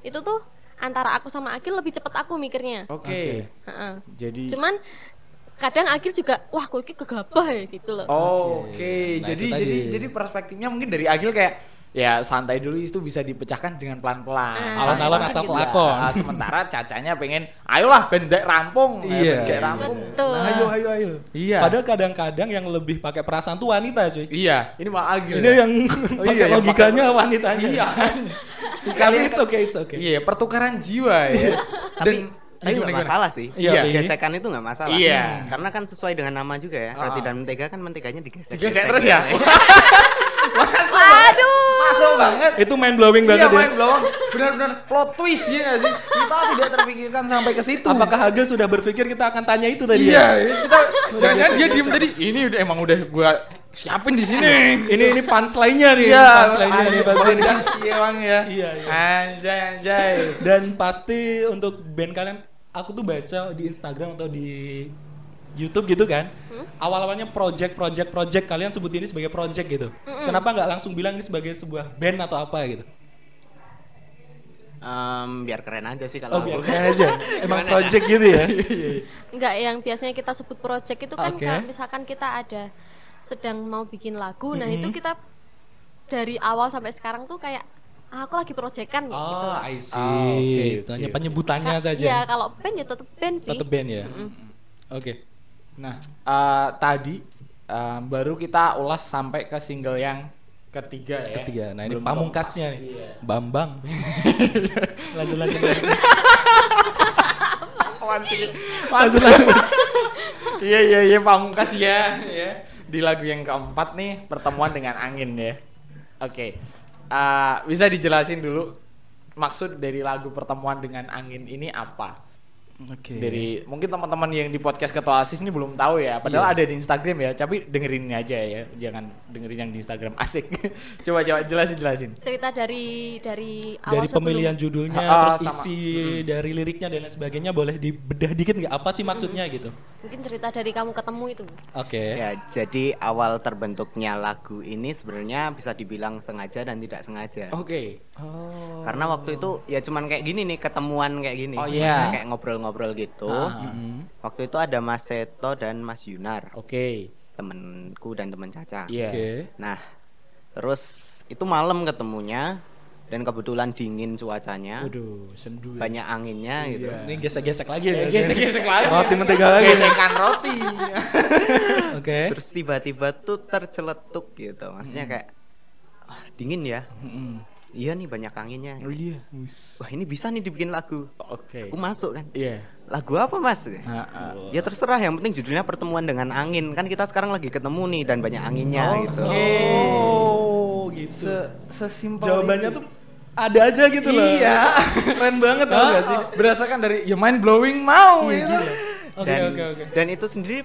Itu tuh antara aku sama Agil lebih cepet aku mikirnya. Oke. Heeh. Jadi Cuman kadang Agil juga wah kok ini gegabah ya gitu loh. Oh, Oke, Nah, jadi jadi jadi perspektifnya mungkin dari Agil kayak ya santai dulu itu bisa dipecahkan dengan pelan-pelan. Ah. Alon-alon asal gitu. pelakon. Ya, sementara cacanya pengen, ayolah bendek rampung, Iya. iya. bendek rampung. Betul. Nah, ayo ayo ayo. Iya. Padahal kadang-kadang yang lebih pakai perasaan tuh wanita, cuy. Iya, ini mah agil. Ini yang Oh, pakai iya, yang logikanya pakai- wanitanya. Iya. Tapi Kalian it's okay, it's okay. Iya, pertukaran jiwa ya. Tapi tapi nggak gimana? masalah sih. Iya, Iya. Gesekan itu nggak masalah. Iya. Karena kan sesuai dengan nama juga ya. Roti Ah. dan mentega kan menteganya digesek. Digesek terus ya? Aduh. Masuk banget. Itu mind blowing banget iya, ya. main blowing. Benar-benar plot twist ya sih? Kita tidak terpikirkan sampai ke situ. Apakah Hagel sudah berpikir kita akan tanya itu tadi Iya, ya? kita jangan dia diem tadi. Ini udah emang udah gua siapin di sini. Ini ini punchline-nya nih, Iya, punchline-nya nih pasti sih emang ya. Iya, iya. Anjay, anjay. Dan pasti untuk band kalian, aku tuh baca di Instagram atau di YouTube gitu kan. Awal-awalnya project, project, project kalian sebut ini sebagai project gitu. Kenapa nggak langsung bilang ini sebagai sebuah band atau apa gitu? Em, biar keren aja sih Oh kalau biar aku. keren aja. Emang project gitu ya. Enggak yang biasanya kita sebut project itu kan Oke. kayak misalkan kita ada sedang mau bikin lagu, nah itu kita dari awal sampai sekarang tuh kayak ah, aku lagi projectan gitu. Oh, I see. Ah, oke, Itu hanya penyebutannya Iya, saja. kalau band ya tetap band sih. Tetap band ya. Oke. Nah, eh, tadi eh, baru kita ulas sampai ke single yang ketiga ya. Ketiga. Nah, ini Belum pamungkasnya nih. Iya. Bambang. lanjut lanjut. lanjut. Lanjut lanjut. Iya iya iya pamungkas ya, ya. Di lagu yang keempat nih pertemuan dengan angin ya. Oke. Eh, bisa dijelasin dulu maksud dari lagu pertemuan dengan angin ini apa? Oke. Dari mungkin teman-teman yang di podcast Ketua Asis ini belum tahu ya. Padahal ada di Instagram ya, tapi dengerin ini aja ya. Jangan dengerin yang di Instagram asik. coba coba jelasin jelasin. Cerita dari dari awal dari sebelum- pemilihan judulnya Ah, terus sama. isi dari liriknya dan lain sebagainya boleh dibedah dikit nggak apa sih maksudnya gitu mungkin cerita dari kamu ketemu itu. oke Ya, jadi awal terbentuknya lagu ini sebenarnya bisa dibilang sengaja dan tidak sengaja. Oke. oh Karena waktu itu ya cuman kayak gini nih, ketemuan kayak gini. Oh, iya. Kayak ngobrol-ngobrol gitu. Ah. Mm-mm. Waktu itu ada Mas Seto dan Mas Yunar, Oke. temenku dan temen Caca. Iya. oke Nah, terus itu malam ketemunya dan kebetulan dingin cuacanya, Waduh, sendu. ya. banyak anginnya gitu. Iya. ini gesek-gesek lagi Ya, ya gesek-gesek lagi. roti mentega lagi Gesekan roti. oke Terus tiba-tiba tuh terceletuk gitu. Maksudnya kayak "Ah, dingin ya. Iya nih banyak anginnya. Oh iya. Wah, ini bisa nih dibikin lagu. Oke. Aku masuk kan. Iya. Lagu apa, Mas? Heeh. Ya terserah, yang penting judulnya pertemuan dengan angin. Kan kita sekarang lagi ketemu nih dan banyak anginnya Oh, gitu. oke. oh gitu Se sesimpel jawabannya itu. tuh ada aja gitu loh Iya. keren banget tau gak sih Berdasarkan dari ya mind blowing mau Iya, gitu. gila. oke oke oke dan itu sendiri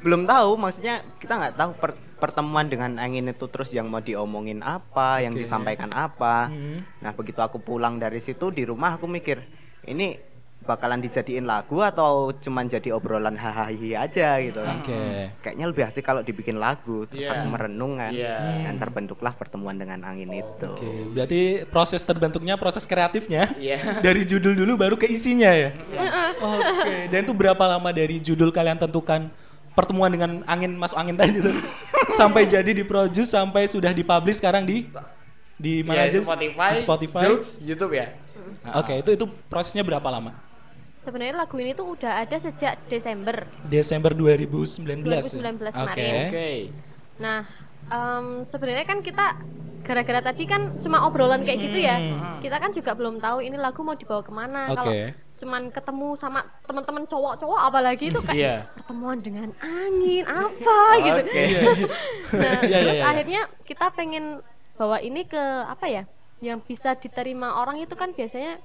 belum tahu maksudnya kita nggak tahu per- pertemuan dengan angin itu terus yang mau diomongin apa yang Oke. disampaikan apa Hmm. nah begitu aku pulang dari situ di rumah aku mikir ini bakalan dijadiin lagu atau cuman jadi obrolan hahaha aja gitu oke kayaknya lebih asik kalau dibikin lagu terus Iya. aku merenung kan Iya. dan terbentuklah pertemuan dengan angin itu Oke, berarti proses terbentuknya, proses kreatifnya Iya. dari judul dulu baru ke isinya ya. Oke, dan itu berapa lama dari judul kalian tentukan pertemuan dengan angin masuk angin tadi itu sampai jadi diproduce sampai sudah dipublish sekarang di di mana Iya, aja? Spotify, Di Spotify. Joox, YouTube ya. Oke, itu itu prosesnya berapa lama? Sebenarnya lagu ini tuh udah ada sejak Desember. Desember 2019. 2019 Oke. kemarin. Oke. Nah, em, sebenarnya kan kita gara-gara tadi kan cuma obrolan kayak gitu ya. Kita kan juga belum tahu ini lagu mau dibawa ke mana. Kalau Oke. Cuman ketemu sama teman-teman cowok-cowok apalagi itu kayak Iya. pertemuan dengan angin apa gitu. Nah, Iya, iya, terus iya. akhirnya kita pengen bawa ini ke apa ya? Yang bisa diterima orang itu kan biasanya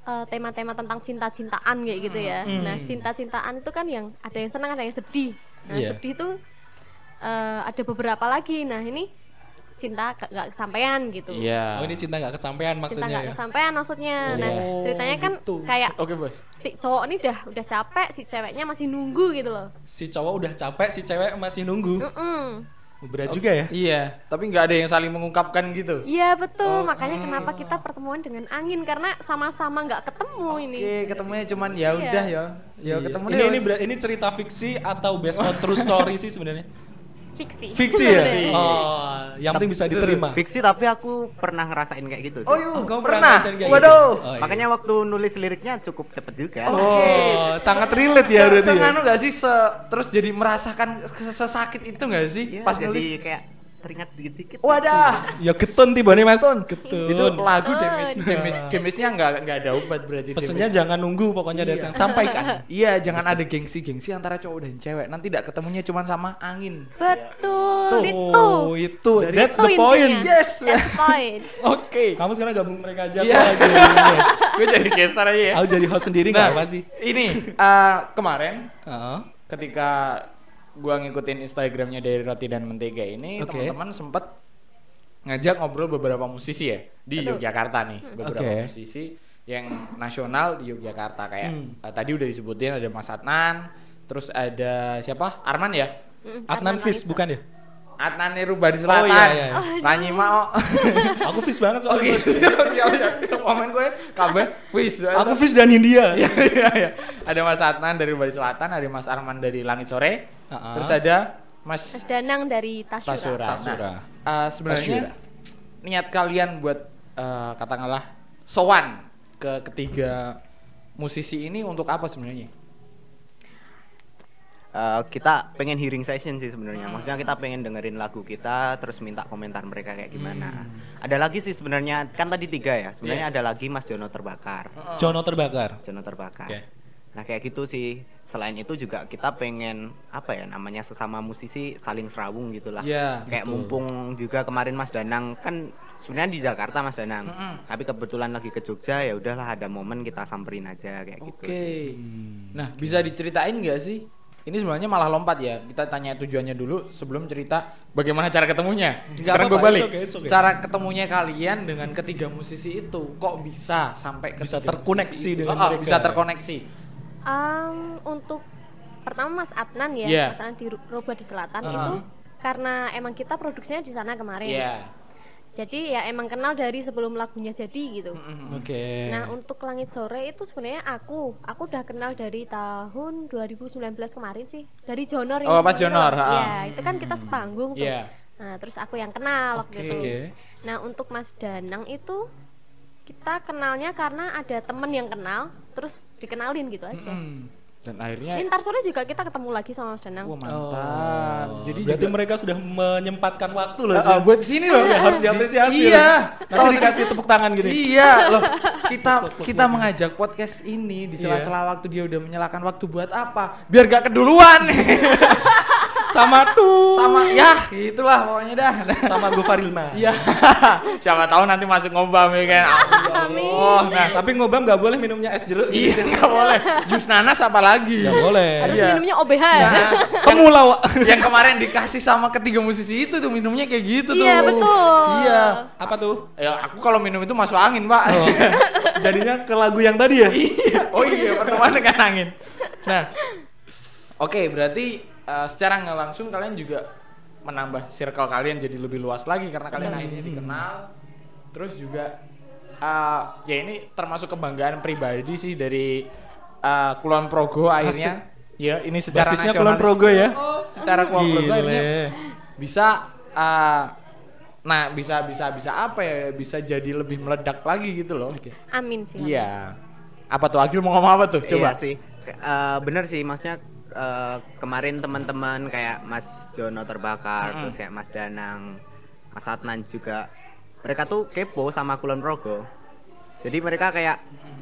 eh, tema-tema tentang cinta-cintaan kayak gitu ya. Hmm. Nah, cinta-cintaan itu kan yang ada yang senang, ada yang sedih. Nah, Iya. sedih tuh eh, ada beberapa lagi. Nah, ini cinta gak, gak kesampaian gitu. Iya. Oh, ini cinta nggak kesampaian Cinta maksudnya gak ya. kesampaian maksudnya. Nah, Oh, ceritanya kan gitu. kayak Oke, Bos. si cowok ini udah udah capek, si ceweknya masih nunggu gitu loh. Si cowok udah capek, si cewek masih nunggu. Mm-mm. Berat juga ya. Iya, tapi nggak ada yang saling mengungkapkan gitu. Iya betul, Oh, makanya kenapa kita pertemuan dengan angin karena sama-sama nggak ketemu ini. Oke, ketemunya cuman ya Iya. udah ya. Ya Iya. ketemu ini deh, ini ini cerita fiksi atau based on true story sih sebenarnya. fiksi. Fiksi ya? Oh, yang penting bisa diterima. Fiksi tapi aku pernah ngerasain kayak gitu sih. Oh, yuk, Oh, kamu pernah. ngerasain kayak Waduh. gitu? Oh, iya. Makanya waktu nulis liriknya cukup cepet juga. Oh, sangat relate ya Se- berarti ya. Gak sih se- terus jadi merasakan ses- sesakit itu gak sih Iya, pas jadi nulis? kayak teringat sedikit-sedikit. Wadah. Ya ketun tiba nih Mas. Itu Ketun. lagu Oh, damage iya. damage damage-nya nggak nggak ada obat berarti. Pesennya damage. jangan nunggu pokoknya ada yang sampaikan. Iya, jangan ada gengsi-gengsi antara cowok dan cewek. Nanti tidak ketemunya cuma sama angin. Betul itu. Oh, itu. That's Itu the point. intinya. Yes. That's the point. Oke. Kamu sekarang gabung mereka aja Iya. lagi. Gue jadi gestar aja ya. Aku jadi host sendiri nggak apa sih? Ini eh, kemarin Heeh. ketika gua ngikutin Instagramnya dari Roti dan Mentega ini Oke. teman-teman sempet ngajak ngobrol beberapa musisi ya di Betul. Yogyakarta nih beberapa Oke. musisi yang nasional di Yogyakarta kayak Hmm. eh, tadi udah disebutin ada Mas Adnan terus ada siapa Arman ya Mm, Adnan Fis bukan ya? Adnan Niruba di Oh, Selatan iya, iya. Ranyi Mao Aku Fis banget soalnya. Oke, siap. Komen gue kabeh wis. Aku Fis dan India. Iya, iya, iya. Ada Mas Adnan dari Bali Selatan, ada Mas Arman dari Langit Sore. Ah. Terus ada Mas Mas Danang dari Tasura. Tasura. Tasura. Nah, eh, sebenarnya Tasura. niat kalian buat eh, katakanlah sowan ke ketiga musisi ini untuk apa sebenarnya? Eh, kita pengen hearing session sih sebenarnya. Maksudnya kita pengen dengerin lagu kita, terus minta komentar mereka kayak gimana. Ada lagi sih sebenarnya, kan tadi tiga ya. Sebenarnya ada lagi Mas Jono terbakar. Jono terbakar. Jono terbakar. Oke. Nah kayak gitu sih. Selain itu juga kita pengen apa ya namanya sesama musisi saling serawung gitulah. Iya, Kayak betul. mumpung juga kemarin Mas Danang kan sebenarnya di Jakarta Mas Danang. Mm-mm. Tapi kebetulan lagi ke Jogja ya udahlah ada momen kita samperin aja kayak gitu. Oke. Nah, bisa diceritain nggak sih? Ini sebenarnya malah lompat ya. Kita tanya tujuannya dulu sebelum cerita bagaimana cara ketemunya. Nggak Sekarang gue balik. it's okay, it's okay. Cara ketemunya kalian dengan ketiga musisi itu kok bisa sampai ke Bisa tiga terkoneksi dengan Oh, oh, mereka. Bisa terkoneksi. Um, untuk pertama Mas Adnan ya, Iya. Mas Adnan di Roba di Selatan Uh-huh. itu karena emang kita produksinya di sana kemarin. Iya. Jadi ya emang kenal dari sebelum lagunya jadi gitu. Oke. Nah, untuk Langit Sore itu sebenarnya aku, aku udah kenal dari tahun 2019 kemarin sih. Dari Jonor Oh, pas Jonor. Iya, itu kan kita sepanggung tuh. Iya. Nah, terus aku yang kenal waktu Oke. itu. Oke. Nah, untuk Mas Danang itu kita kenalnya karena ada temen yang kenal, terus dikenalin gitu aja. Mm-mm. Dan akhirnya Ini ntar sore juga kita ketemu lagi sama Mas Danang. wah mantap. Oh, Jadi berarti juga- mereka sudah menyempatkan waktu loh. Uh, uh, buat sini loh. Iya, harus diapresiasi. Iya. loh. Nanti dikasih tepuk tangan gini. Iya loh. Kita kita mengajak podcast ini di Iya. sela-sela waktu dia udah menyalakan waktu buat apa? Biar gak keduluan. Sama tuh. Sama ya, gitulah pokoknya dah. Sama Gofar Ilma. Iya. Siapa tahu nanti masuk ngobam ya kan. Oh, nah. Tapi ngobam nggak boleh minumnya es jeruk. Iya, nggak boleh. Jus nanas apa lagi? Nggak boleh. Harus Iya. minumnya OBH ya. Nah, Temulawak. yang kemarin dikasih sama ketiga musisi itu tuh minumnya kayak gitu tuh. Iya, betul. Iya. Apa tuh? Ya aku kalau minum itu masuk angin, Pak. Oh, jadinya ke lagu yang tadi ya? iya. Oh iya, pertemuan dengan angin. Nah, oke berarti eh, secara nggak langsung kalian juga menambah circle kalian jadi lebih luas lagi karena kalian akhirnya dikenal. Terus juga eh, ya ini termasuk kebanggaan pribadi sih dari eh, Kulon Progo akhirnya. Ya, ini secara Basisnya nasional. Kulon Progo ya? Secara Kulon Progo akhirnya bisa eh, nah bisa bisa bisa apa ya bisa jadi lebih meledak lagi gitu loh. Amin sih. Iya. Apa tuh Agil mau ngomong apa tuh? Coba. Iya sih. Eh, bener sih, maksudnya eh, kemarin teman-teman kayak Mas Jono terbakar, Mm-mm. terus kayak Mas Danang, Mas Adnan juga, mereka tuh kepo sama Kulon Progo. Jadi mereka kayak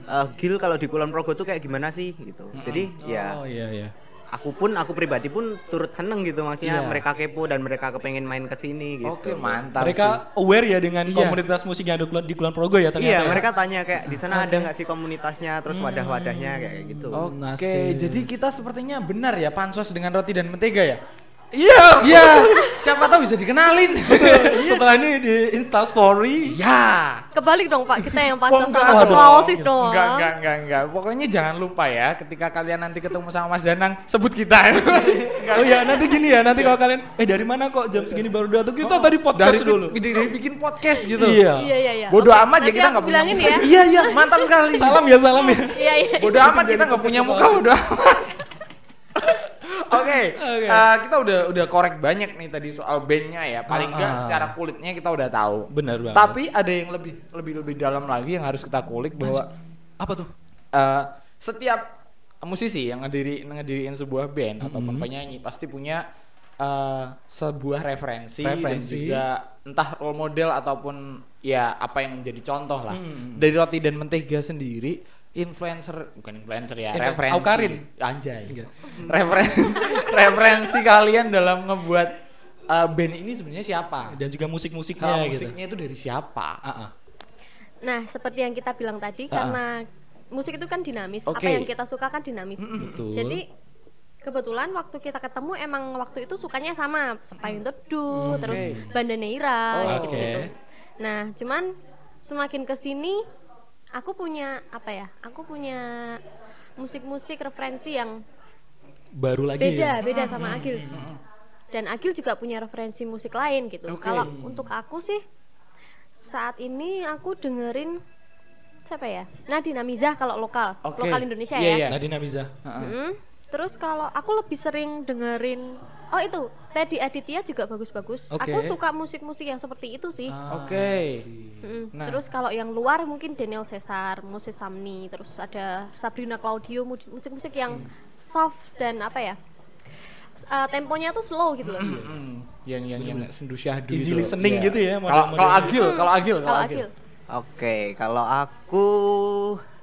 eh, Gil kalau di Kulon Progo tuh kayak gimana sih gitu. Jadi ya Oh iya iya. Aku pun aku pribadi pun turut seneng gitu maksudnya Iya. mereka kepo dan mereka kepengen main ke sini gitu. Oke, mantap. Mereka aware ya dengan Iya. komunitas musik yang ada di Kulon Progo ya ternyata. Iya, ya? mereka tanya kayak di sana ada Oke. nggak sih komunitasnya, terus wadah-wadahnya kayak gitu. Oke, Nasib. jadi kita sepertinya benar ya pansos dengan roti dan mentega ya? Iya. Iya, siapa tahu bisa dikenalin. Setelah ini di Insta Story. ya. Kebalik dong Pak, kita yang Oh, pantas enggak. sama ketua OSIS dong. Enggak, enggak, enggak, enggak. Pokoknya jangan lupa ya ketika kalian nanti ketemu sama Mas Danang, sebut kita. Enggak. Oh ya nanti gini ya nanti kalau kalian eh dari mana kok jam segini baru datang kita tadi podcast dari, dulu. Dari, dari bikin podcast gitu. Iya. Iya iya iya. Bodoh amat ya kita aku nggak punya bilangin ya. Iya, iya, mantap sekali. Salam ya salam ya. Iya iya. Bodoh amat kita nggak punya muka, bodoh amat. Oke, Oke. eh, kita udah udah korek banyak nih tadi soal bandnya ya. Paling enggak ah. secara kulitnya kita udah tahu. Benar banget. Tapi ada yang lebih lebih lebih dalam lagi yang harus kita kulik bahwa apa tuh? eh, setiap musisi yang ngediri ngediriin sebuah band ataupun Mm-hmm. penyanyi pasti punya eh, sebuah referensi, dan Referensi. juga entah role model ataupun ya apa yang menjadi contoh lah. Hmm. Dari roti dan mentega sendiri influencer bukan influencer ya, Influ- referensi. Aukarin. Anjay. Referensi referensi kalian dalam ngebuat eh, band ini sebenarnya siapa? Dan juga musik-musiknya Nah, gitu. musiknya itu dari siapa? Ah, ah. Nah, seperti yang kita bilang tadi, Ah. karena musik itu kan dinamis. Oke. Apa yang kita suka kan dinamis. Betul. Jadi kebetulan waktu kita ketemu emang waktu itu sukanya sama, Sepayung Teduh, Hmm, terus. Bandaneira Oh, gitu, oke. gitu. Nah, cuman semakin ke sini aku punya apa ya? Aku punya musik-musik referensi yang Baru lagi beda, ya. beda sama Agil. Dan Agil juga punya referensi musik lain gitu. Oke. Kalau untuk aku sih saat ini aku dengerin siapa ya? Nadine Amizah kalau lokal, Oke. lokal Indonesia Iya, ya. iya. Nadine Amiza. Heeh. Mm. Terus kalau aku lebih sering dengerin Oh itu, Teddy Aditya juga bagus-bagus. Oke. Aku suka musik-musik yang seperti itu sih. Ah, Oke. sih. Mm. Nah. Terus kalau yang luar mungkin Daniel Cesar, Moses Samni, terus ada Sabrina Claudio, mu- musik-musik yang Hmm. soft dan apa ya? uh, temponya tuh slow gitu loh. Mm, yang yang yang sendu syahdu Easy itu. listening Iya. gitu ya, Kalau model-model. kalau agil, kalau agil, Kalau. Agil. Oke, kalau aku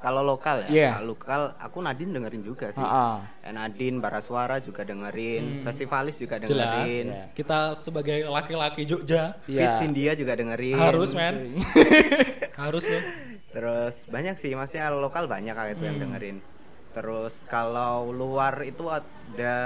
kalau lokal ya, Iya. kalau lokal aku Nadine dengerin juga sih. Heeh. Eh, Nadine, Baraswara juga dengerin, Festivalis juga Hmm. Jelas. dengerin, ya. Kita sebagai laki-laki Jogja Fis Iya. India juga dengerin. harus men. harus loh. Terus banyak sih, maksudnya lokal banyak kayak itu yang Hmm. dengerin. Terus kalau luar itu ada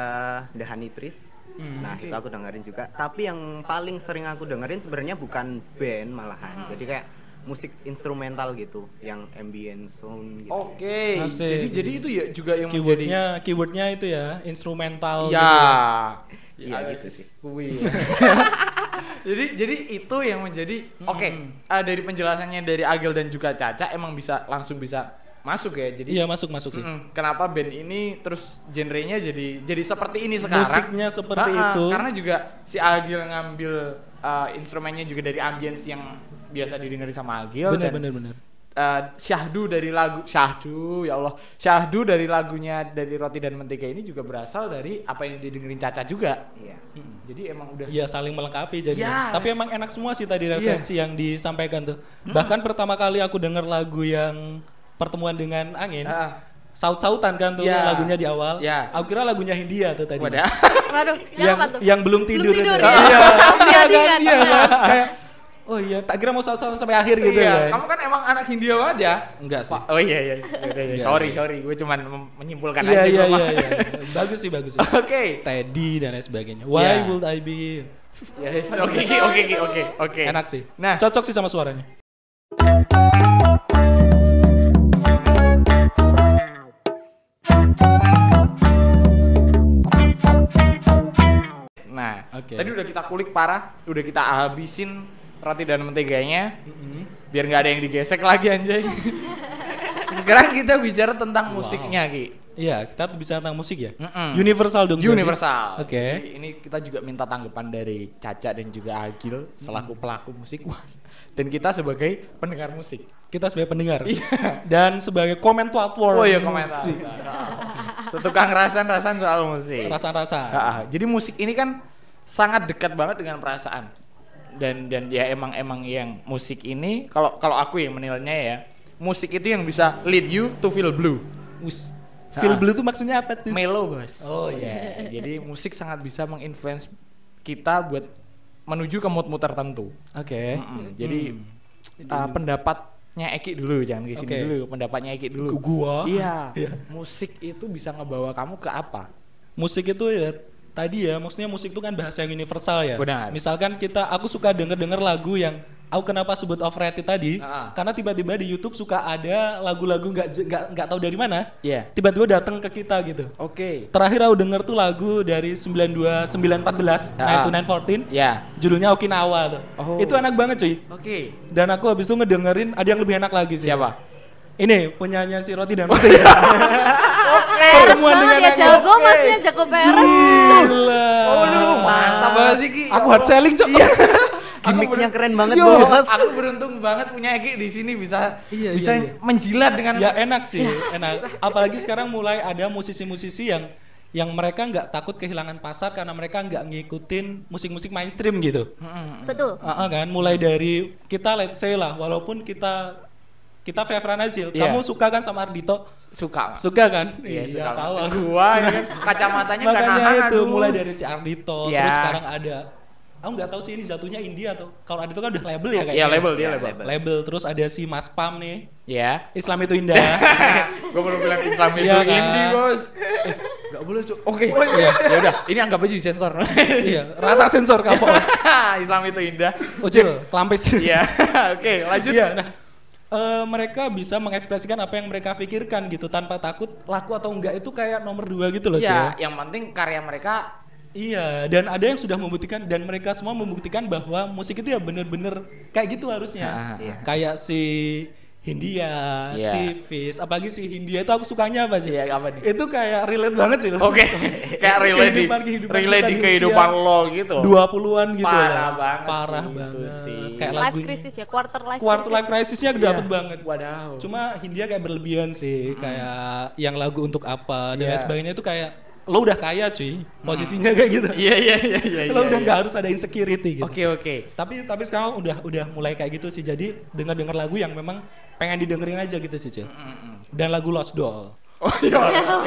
The Honey Trees. Hmm, nah, oke. itu aku dengerin juga. Tapi yang paling sering aku dengerin sebenarnya bukan band Hmm. malahan. Jadi kayak musik instrumental gitu, yang ambient sound gitu. Oke. Asik. Jadi jadi itu ya juga yang menjadi Keywordnya keywordnya itu ya instrumental. ya. gitu. Iya, Ya, gitu sih. Kui. jadi jadi itu yang menjadi oke eh, dari penjelasannya dari Agil dan juga Caca emang bisa langsung bisa masuk ya. Jadi Iya masuk masuk sih. Mm-mm. Kenapa band ini terus genrenya jadi jadi seperti ini sekarang? Musiknya seperti Ha-ha, itu. Karena juga si Agil ngambil uh, instrumennya juga dari ambience yang biasa didengar sama Agil Bener dan bener bener. uh, syahdu dari lagu syahdu ya Allah syahdu dari lagunya dari roti dan mentega ini juga berasal dari apa yang didengerin Caca juga. Iya. Jadi emang udah Iya saling melengkapi jadi. Yes. Tapi emang enak semua sih tadi Iya. referensi yang disampaikan tuh. Bahkan pertama kali aku denger lagu yang pertemuan dengan angin, Ah, saut-sautan kan tuh Iya. lagunya di awal. Iya. Aku kira lagunya Hindia tuh tadi. Waduh, yang, yang tuh? yang belum tidur, tidur itu. ya? Iya, iya kan, kan? iya kan. Kayak oh iya, tak kira mau saut-sautan sampai akhir gitu iya, ya. kamu kan emang anak Hindia banget ya? Enggak sih. Oh iya iya. Yaudah, iya. Iya, sorry iya. sorry, gue cuman menyimpulkan Iya aja. iya mah. iya iya. Bagus sih bagus. sih. Oke. Teddy dan lain sebagainya. Why Iya. would I be? Yes, oke oke oke oke. Enak sih. Nah. cocok sih sama suaranya. Nah, Oke. tadi udah kita kulik parah, udah kita habisin roti dan menteganya, biar nggak ada yang digesek lagi anjay. Sekarang kita bicara tentang musiknya Ki. Iya, kita bisa tentang musik ya. Mm-mm. Universal dong. Universal. Oke. Jadi Ini kita juga minta tanggapan dari Caca dan juga Agil selaku pelaku musik. Dan kita sebagai pendengar musik. Kita sebagai pendengar. Iya. Dan sebagai komentator. Oh iya komentar. musik. Setukang rasan-rasan soal musik. Rasa-rasa. Ah. jadi musik ini kan sangat dekat banget dengan perasaan. Dan dan ya emang emang yang musik ini kalau kalau aku yang menilainya ya, musik itu yang bisa lead you to feel blue. Us. Feel blue tuh maksudnya apa tuh? Melo, Bos. Oh, iya. jadi musik sangat bisa menginfluence kita buat menuju ke mood-mood tertentu. Oke. Mm-mm. Jadi uh, pendapatnya Eki dulu, jangan di sini Oke. dulu. Pendapatnya Eki dulu. Ke gua. Iya. Iya. Musik itu bisa ngebawa kamu ke apa? Musik itu ya tadi ya, maksudnya musik itu kan bahasa yang universal ya. Benar. Misalkan kita aku suka denger-denger lagu yang aku kenapa sebut overrated tadi? Ah. Karena tiba-tiba di YouTube suka ada lagu-lagu nggak je- nggak nggak tahu dari mana, Iya. tiba-tiba datang ke kita gitu. Oke. Terakhir aku denger tuh lagu dari 92914, Ah. 92914, Ya. judulnya Okinawa tuh. Oh. Itu enak banget cuy. Oke. Dan aku habis itu ngedengerin ada yang lebih enak lagi sih. Siapa? Ini punyanya si Roti dan Roti ya. Pertemuan dengan ya jago Oke. masnya jago peres. Gila. Oh, lu mantap banget sih Ki. Aku hard selling, Cok. Gimiknya keren banget, Yo, Bos. Aku beruntung banget punya Eki di sini bisa Iya, bisa iya, iya. menjilat dengan Ya enak sih, enak. Apalagi sekarang mulai ada musisi-musisi yang yang mereka nggak takut kehilangan pasar karena mereka nggak ngikutin musik-musik mainstream gitu. Betul. Ah, ah, kan, mulai dari kita let's say lah, walaupun kita kita aja. Cil. Iya. Kamu suka kan sama Ardito? suka. Suka kan? Iya, suka. tahu aku. Gua ini kan kacamatanya nggak Makanya nahan, itu aduh. mulai dari si Ardito, Iya. terus sekarang ada Aku nggak tahu sih ini jatuhnya India atau kalau Ardito kan udah label ya kayaknya. Iya, label dia Iya, label. label. Label terus ada si Mas Pam nih. Ya. Islam itu indah. Gua baru bilang Islam itu Iya kan? indie, Bos. Gak boleh, Cuk. Oke. Ya udah, ini anggap aja disensor. iya, rata sensor kapok. Islam itu indah. Ucil, kelampis. Iya. Oke, lanjut. Iya, nah eh, mereka bisa mengekspresikan apa yang mereka pikirkan gitu tanpa takut laku atau enggak itu kayak nomor dua gitu loh, Ya, Cil. yang penting karya mereka Iya, dan ada yang sudah membuktikan dan mereka semua membuktikan bahwa musik itu ya bener-bener kayak gitu harusnya. Ah, iya. Kayak si Hindia, Iya. si Fis, apalagi si Hindia itu aku sukanya apa sih? Iya, apa nih? Itu kayak relate banget sih. Oke, kayak relate di Kehidupan- kehidupan relate di kehidupan lo gitu. 20-an gitu Parah banget Parah sih, banget. itu sih. Kayak Life lagu crisis ya, quarter life Quarter crisis. life crisisnya dapet Iya. banget. Wadaw. Cuma Hindia kayak berlebihan sih, kayak yang lagu untuk apa dan Iya. lain sebagainya itu kayak lo udah kaya cuy, posisinya kayak gitu. Iya iya iya iya. lo iya, udah iya. nggak harus ada insecurity gitu. Oke oke. Tapi tapi sekarang udah udah mulai kayak gitu sih. Jadi dengar-dengar lagu yang memang pengen didengerin aja gitu sih, Cil. Dan lagu Lost Doll. Oh iya.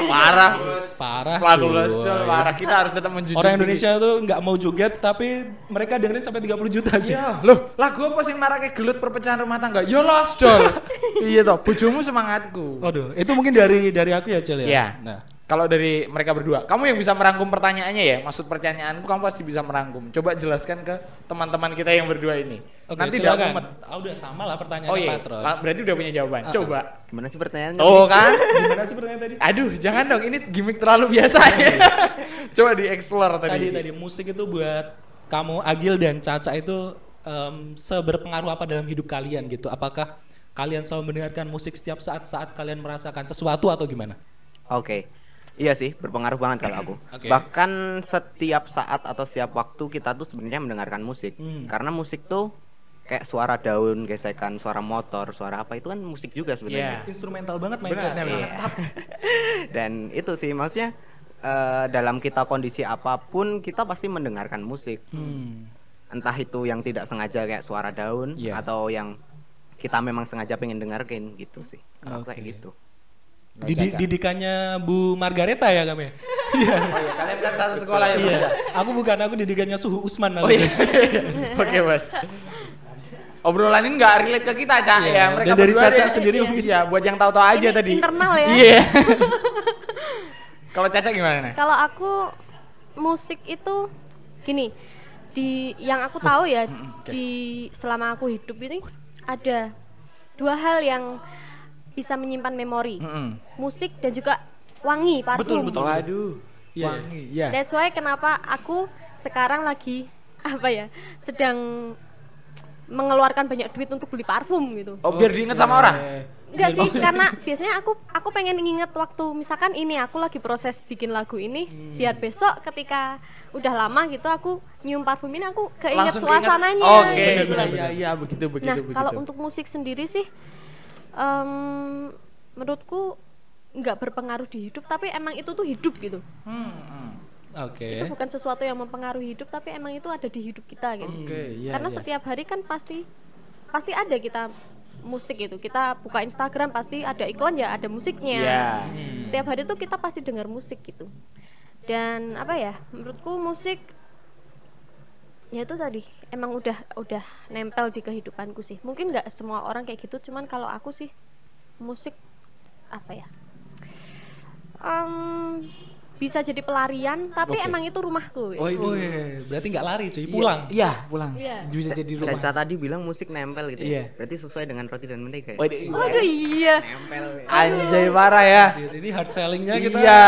Parah. Parah. Lagu cuy. Lost Doll, parah. Kita harus tetap menjunjung Orang. Indonesia tuh nggak mau joget tapi mereka dengerin sampai 30 juta aja. Iya, loh, lagu apa sih marake gelut perpecahan rumah tangga? Yo Lost Doll. iya toh, bojomu semangatku. Waduh, itu mungkin dari dari aku ya, Cil ya. Iya. Nah, Kalau dari mereka berdua, kamu yang bisa merangkum pertanyaannya ya. Maksud pertanyaanku kamu pasti bisa merangkum. Coba jelaskan ke teman-teman kita yang berdua ini. oke, Nanti tidak silakan. mumet. Ah, udah sama lah pertanyaan Oh iya, patron. la- berarti udah punya jawaban. Ah, Coba. Gimana sih pertanyaannya? Tuh kan? Gimana sih pertanyaan tadi? Aduh, jangan dong. Ini gimmick terlalu biasa ya. Coba dieksplor tadi. Tadi tadi musik itu buat kamu Agil dan Caca itu em, seberpengaruh apa dalam hidup kalian gitu? Apakah kalian selalu mendengarkan musik setiap saat saat kalian merasakan sesuatu atau gimana? Oke. Iya sih, berpengaruh banget kalau aku. Oke. Bahkan setiap saat atau setiap waktu kita tuh sebenarnya mendengarkan musik. Hmm. Karena musik tuh kayak suara daun, gesekan suara motor, suara apa itu kan musik juga sebenarnya. Iya. Instrumental banget Benar, mindsetnya. iya. Mantap. Dan itu sih maksudnya eh, dalam kita kondisi apa pun kita pasti mendengarkan musik. Hmm. Entah itu yang tidak sengaja kayak suara daun Iya. atau yang kita memang sengaja pengen dengarkan gitu sih. Kalau Oke. kayak gitu. Didi- didikannya Bu Margareta ya kami? Iya. Oh iya, kalian kan satu sekolah ya, Iya. ya? Aku bukan aku didikannya Suhu Usman Oh iya. Oke, Bos. Obrolan ini nggak relate ke kita, Cak Iya, ya. Mereka dan dari Caca deh. sendiri Iya, mungkin. Iya, buat yang tahu-tahu aja Ini tadi. internal ya. Iya. Kalau Caca gimana nih? Kalau aku musik itu gini, di yang aku tahu ya di selama aku hidup ini ada dua hal yang bisa menyimpan memori. Mm-mm. Musik dan juga wangi parfum. betul. Aduh. Iya. Wangi. Iya. That's why kenapa aku sekarang lagi apa ya? sedang mengeluarkan banyak duit untuk beli parfum gitu. Oh, biar diinget sama orang. Enggak Iya, sih, karena biasanya aku aku pengen nginget waktu misalkan ini aku lagi proses bikin lagu ini, Hmm. biar besok ketika udah lama gitu aku nyium parfum ini aku keinget Langsung suasananya. Oke. gitu. Benar, benar, Iya, iya, begitu, begitu, Nah, begitu. kalau untuk musik sendiri sih, em, menurutku nggak berpengaruh di hidup, tapi emang itu tuh hidup gitu. Hmm, hmm. Oke. Itu bukan sesuatu yang mempengaruhi hidup, tapi emang itu ada di hidup kita gitu. Oke, iya. Karena iya. setiap hari kan pasti pasti ada kita musik itu. Kita buka Instagram pasti ada iklan ya, ada musiknya. Iya. Setiap hari tuh kita pasti dengar musik gitu. Dan apa ya? Menurutku musik ya itu tadi emang udah udah nempel di kehidupanku sih. Mungkin nggak semua orang kayak gitu, cuman kalau aku sih musik apa ya? Em, bisa jadi pelarian tapi Oke. emang itu rumahku Oh, Oh, iya. berarti nggak lari cuy, pulang. Iya, pulang. Iya. Bisa jadi rumah. Caca tadi bilang musik nempel gitu Iya. ya. Berarti sesuai dengan roti dan mentega. ya? Waduh, Aduh iya Nempel. Anjay parah ya. Anjir, ini hard sellingnya kita. Iya,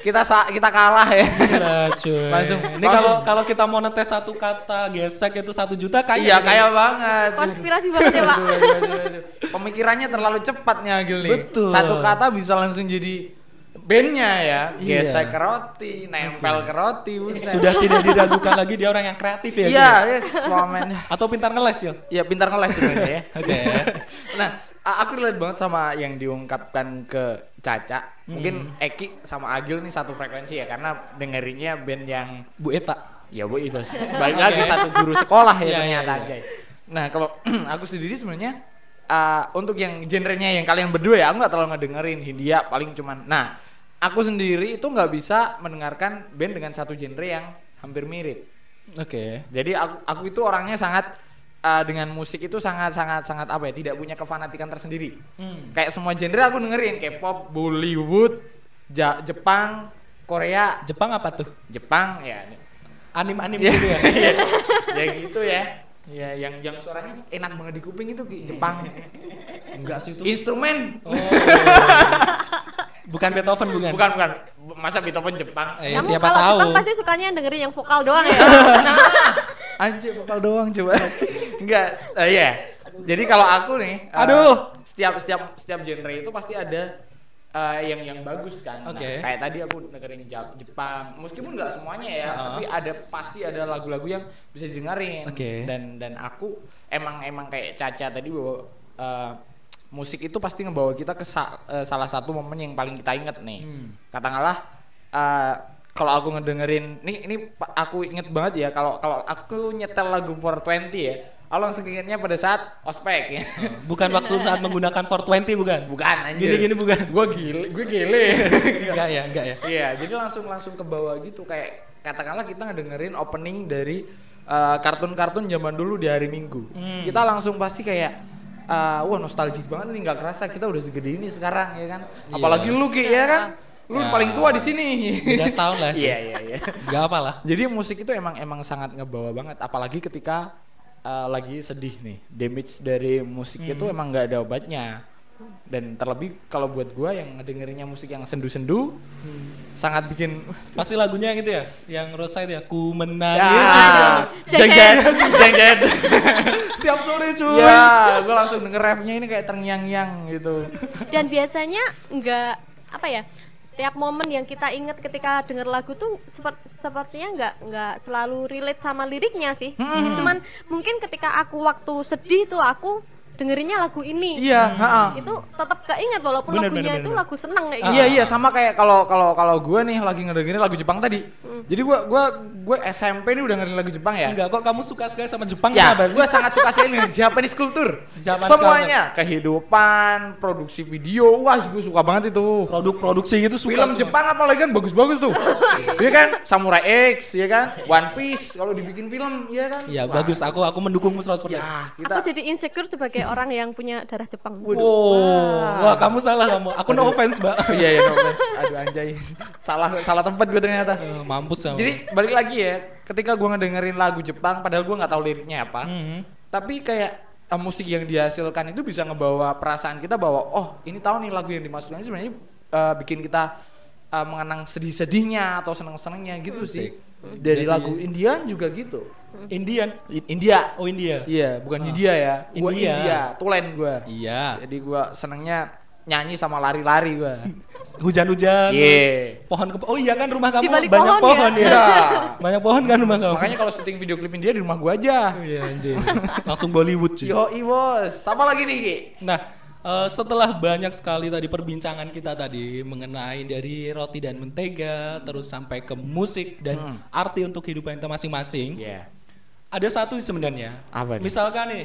kita sa- kita kalah ya. Gila cuy. Langsung- Ini kalau kalau kita mau netes satu kata gesek itu satu juta kaya. Iya, kita. kaya banget. konspirasi banget ya pak Aduh, aduh, aduh, aduh. Pemikirannya terlalu cepat nih Agil nih. Betul. Satu kata bisa langsung jadi bandnya ya. Iya. Gesek ke roti, nempel ke roti. buset. Sudah tidak diragukan lagi dia orang yang kreatif ya. Iya, yes. Atau pintar ngeles ya. Ya pintar ngeles sebenarnya ya. Oke. nah, a- aku relate banget sama yang diungkapkan ke Caca. Mungkin Eki sama Agil nih satu frekuensi ya karena dengerinnya band yang Bu Eta. ya bu itu balik lagi satu guru sekolah ya Iya, ternyata iya, iya. guys. Nah kalau aku sendiri sebenarnya uh, untuk yang genrenya yang kalian berdua ya aku nggak terlalu ngedengerin Hindia paling cuman. Nah aku sendiri itu nggak bisa mendengarkan band dengan satu genre yang hampir mirip. Oke. Jadi aku aku itu orangnya sangat uh, dengan musik itu sangat sangat sangat apa ya tidak punya kefanatikan tersendiri. Hmm. Kayak semua genre aku dengerin K-pop, Bollywood, Ja- Jepang, Korea, Jepang apa tuh? Jepang ya Anim-anim Iya. gitu ya. ya gitu ya ya yang yang suaranya enak banget di kuping itu Jepang Enggak sih itu. instrumen Oh. bukan Beethoven bukan. bukan bukan masa Beethoven Jepang Eh, kamu siapa kalau tahu. Jepang pasti sukanya yang dengerin yang vokal doang ya nah anjir vokal doang coba enggak eh, iya jadi kalau aku nih eh, Aduh. setiap setiap setiap genre itu pasti ada eh, yang yang bagus kan Nah, Oke. kayak tadi aku dengerin Jepang meskipun nggak semuanya ya Uh-huh. tapi ada pasti ada lagu-lagu yang bisa didengerin Oke. dan dan aku emang emang kayak Caca tadi bahwa eh, musik itu pasti ngebawa kita ke sa- eh, salah satu momen yang paling kita inget nih Hmm. katakanlah eh, kalau aku ngedengerin ini ini aku inget banget ya kalau kalau aku nyetel lagu 420 ya aku langsung ingetnya pada saat ospek ya Bukan waktu saat menggunakan 420 bukan? bukan anjir Gini-gini bukan. gue gile gue gile Enggak ya, enggak ya. iya jadi langsung langsung ke bawah gitu kayak katakanlah kita ngedengerin opening dari eh, kartun-kartun zaman dulu di hari Minggu Hmm. kita langsung pasti kayak eh, wah nostalgia banget nih nggak kerasa kita udah segede ini sekarang ya kan apalagi lu ki ya kan lu Ya. paling tua di sini Beda setahun lah. iya iya iya apa lah. jadi musik itu emang emang sangat ngebawa banget apalagi ketika uh, lagi sedih nih damage dari musik itu Hmm. emang nggak ada obatnya dan terlebih kalau buat gua yang ngedengerinnya musik yang sendu-sendu Hmm. sangat bikin Pasti lagunya gitu ya, yang Roadside ya, ku ya, menangis. jengjet jengjet Setiap sore cuy. ya gua langsung denger refnya ini kayak terngiang-ngiang gitu dan biasanya nggak apa ya setiap momen yang kita ingat ketika denger lagu tuh sepert- sepertinya nggak nggak selalu relate sama liriknya sih Hmm. cuman mungkin ketika aku waktu sedih tuh aku dengerinnya lagu ini iya ha-ha. itu tetap keinget walaupun Bener, lagunya bener, itu bener. lagu seneng kayak Ah. gitu Iya iya sama kayak kalau kalau kalau gue nih lagi ngedengerin lagu Jepang tadi. Jadi gue gua gue SMP nih udah ngedengerin lagu Jepang ya. Enggak kok kamu suka sekali sama Jepang Ya, kenapa sih? gue sangat suka sekali dengan Japanese culture. Japanese Semuanya, kehidupan, produksi video, wah gue suka banget itu. Produk produksi gitu suka Film semua. Jepang apalagi kan bagus-bagus tuh. Iya kan? Samurai X, ya kan? One Piece kalau dibikin film, ya kan? Iya bagus, aku aku mendukungmu 100%. Ya, kita aku jadi insecure sebagai orang yang punya darah Jepang Wow. Wah, kamu salah kamu. Aku no offense, Mbak. Iya ya, no offense. Aduh anjay. Salah salah tempat gue ternyata. Eh, Mampus kamu. Jadi balik lagi ya, ketika gue ngedengerin lagu Jepang, padahal gue nggak tahu liriknya apa, Mhm. tapi kayak eh, musik yang dihasilkan itu bisa ngebawa perasaan kita bahwa oh ini tahu nih lagu yang ini sebenarnya eh, bikin kita eh, mengenang sedih-sedihnya atau seneng-senengnya gitu sih. Dari Jadi- lagu Indian juga gitu. Indian. I- India. Oh, India. Iya, bukan India ya. Gua India. India, tulen gua. Iya. Jadi gua senengnya nyanyi sama lari-lari gua. Hujan-hujan. Iya. Pohon ke Oh iya kan rumah kamu Di balik banyak pohon pohon, ya? ya. Iya. Banyak pohon kan rumah kamu. Makanya kalau syuting video klip India di rumah gua aja. Iya anjir. Langsung Bollywood cuy. Yo, bos. Sama lagi nih, Ki? Nah, eh, setelah banyak sekali tadi perbincangan kita tadi mengenai dari roti dan mentega, terus sampai ke musik dan Hmm. arti untuk kehidupan kita masing-masing. Iya. Ada satu sih sebenarnya. Apa nih? Misalkan nih,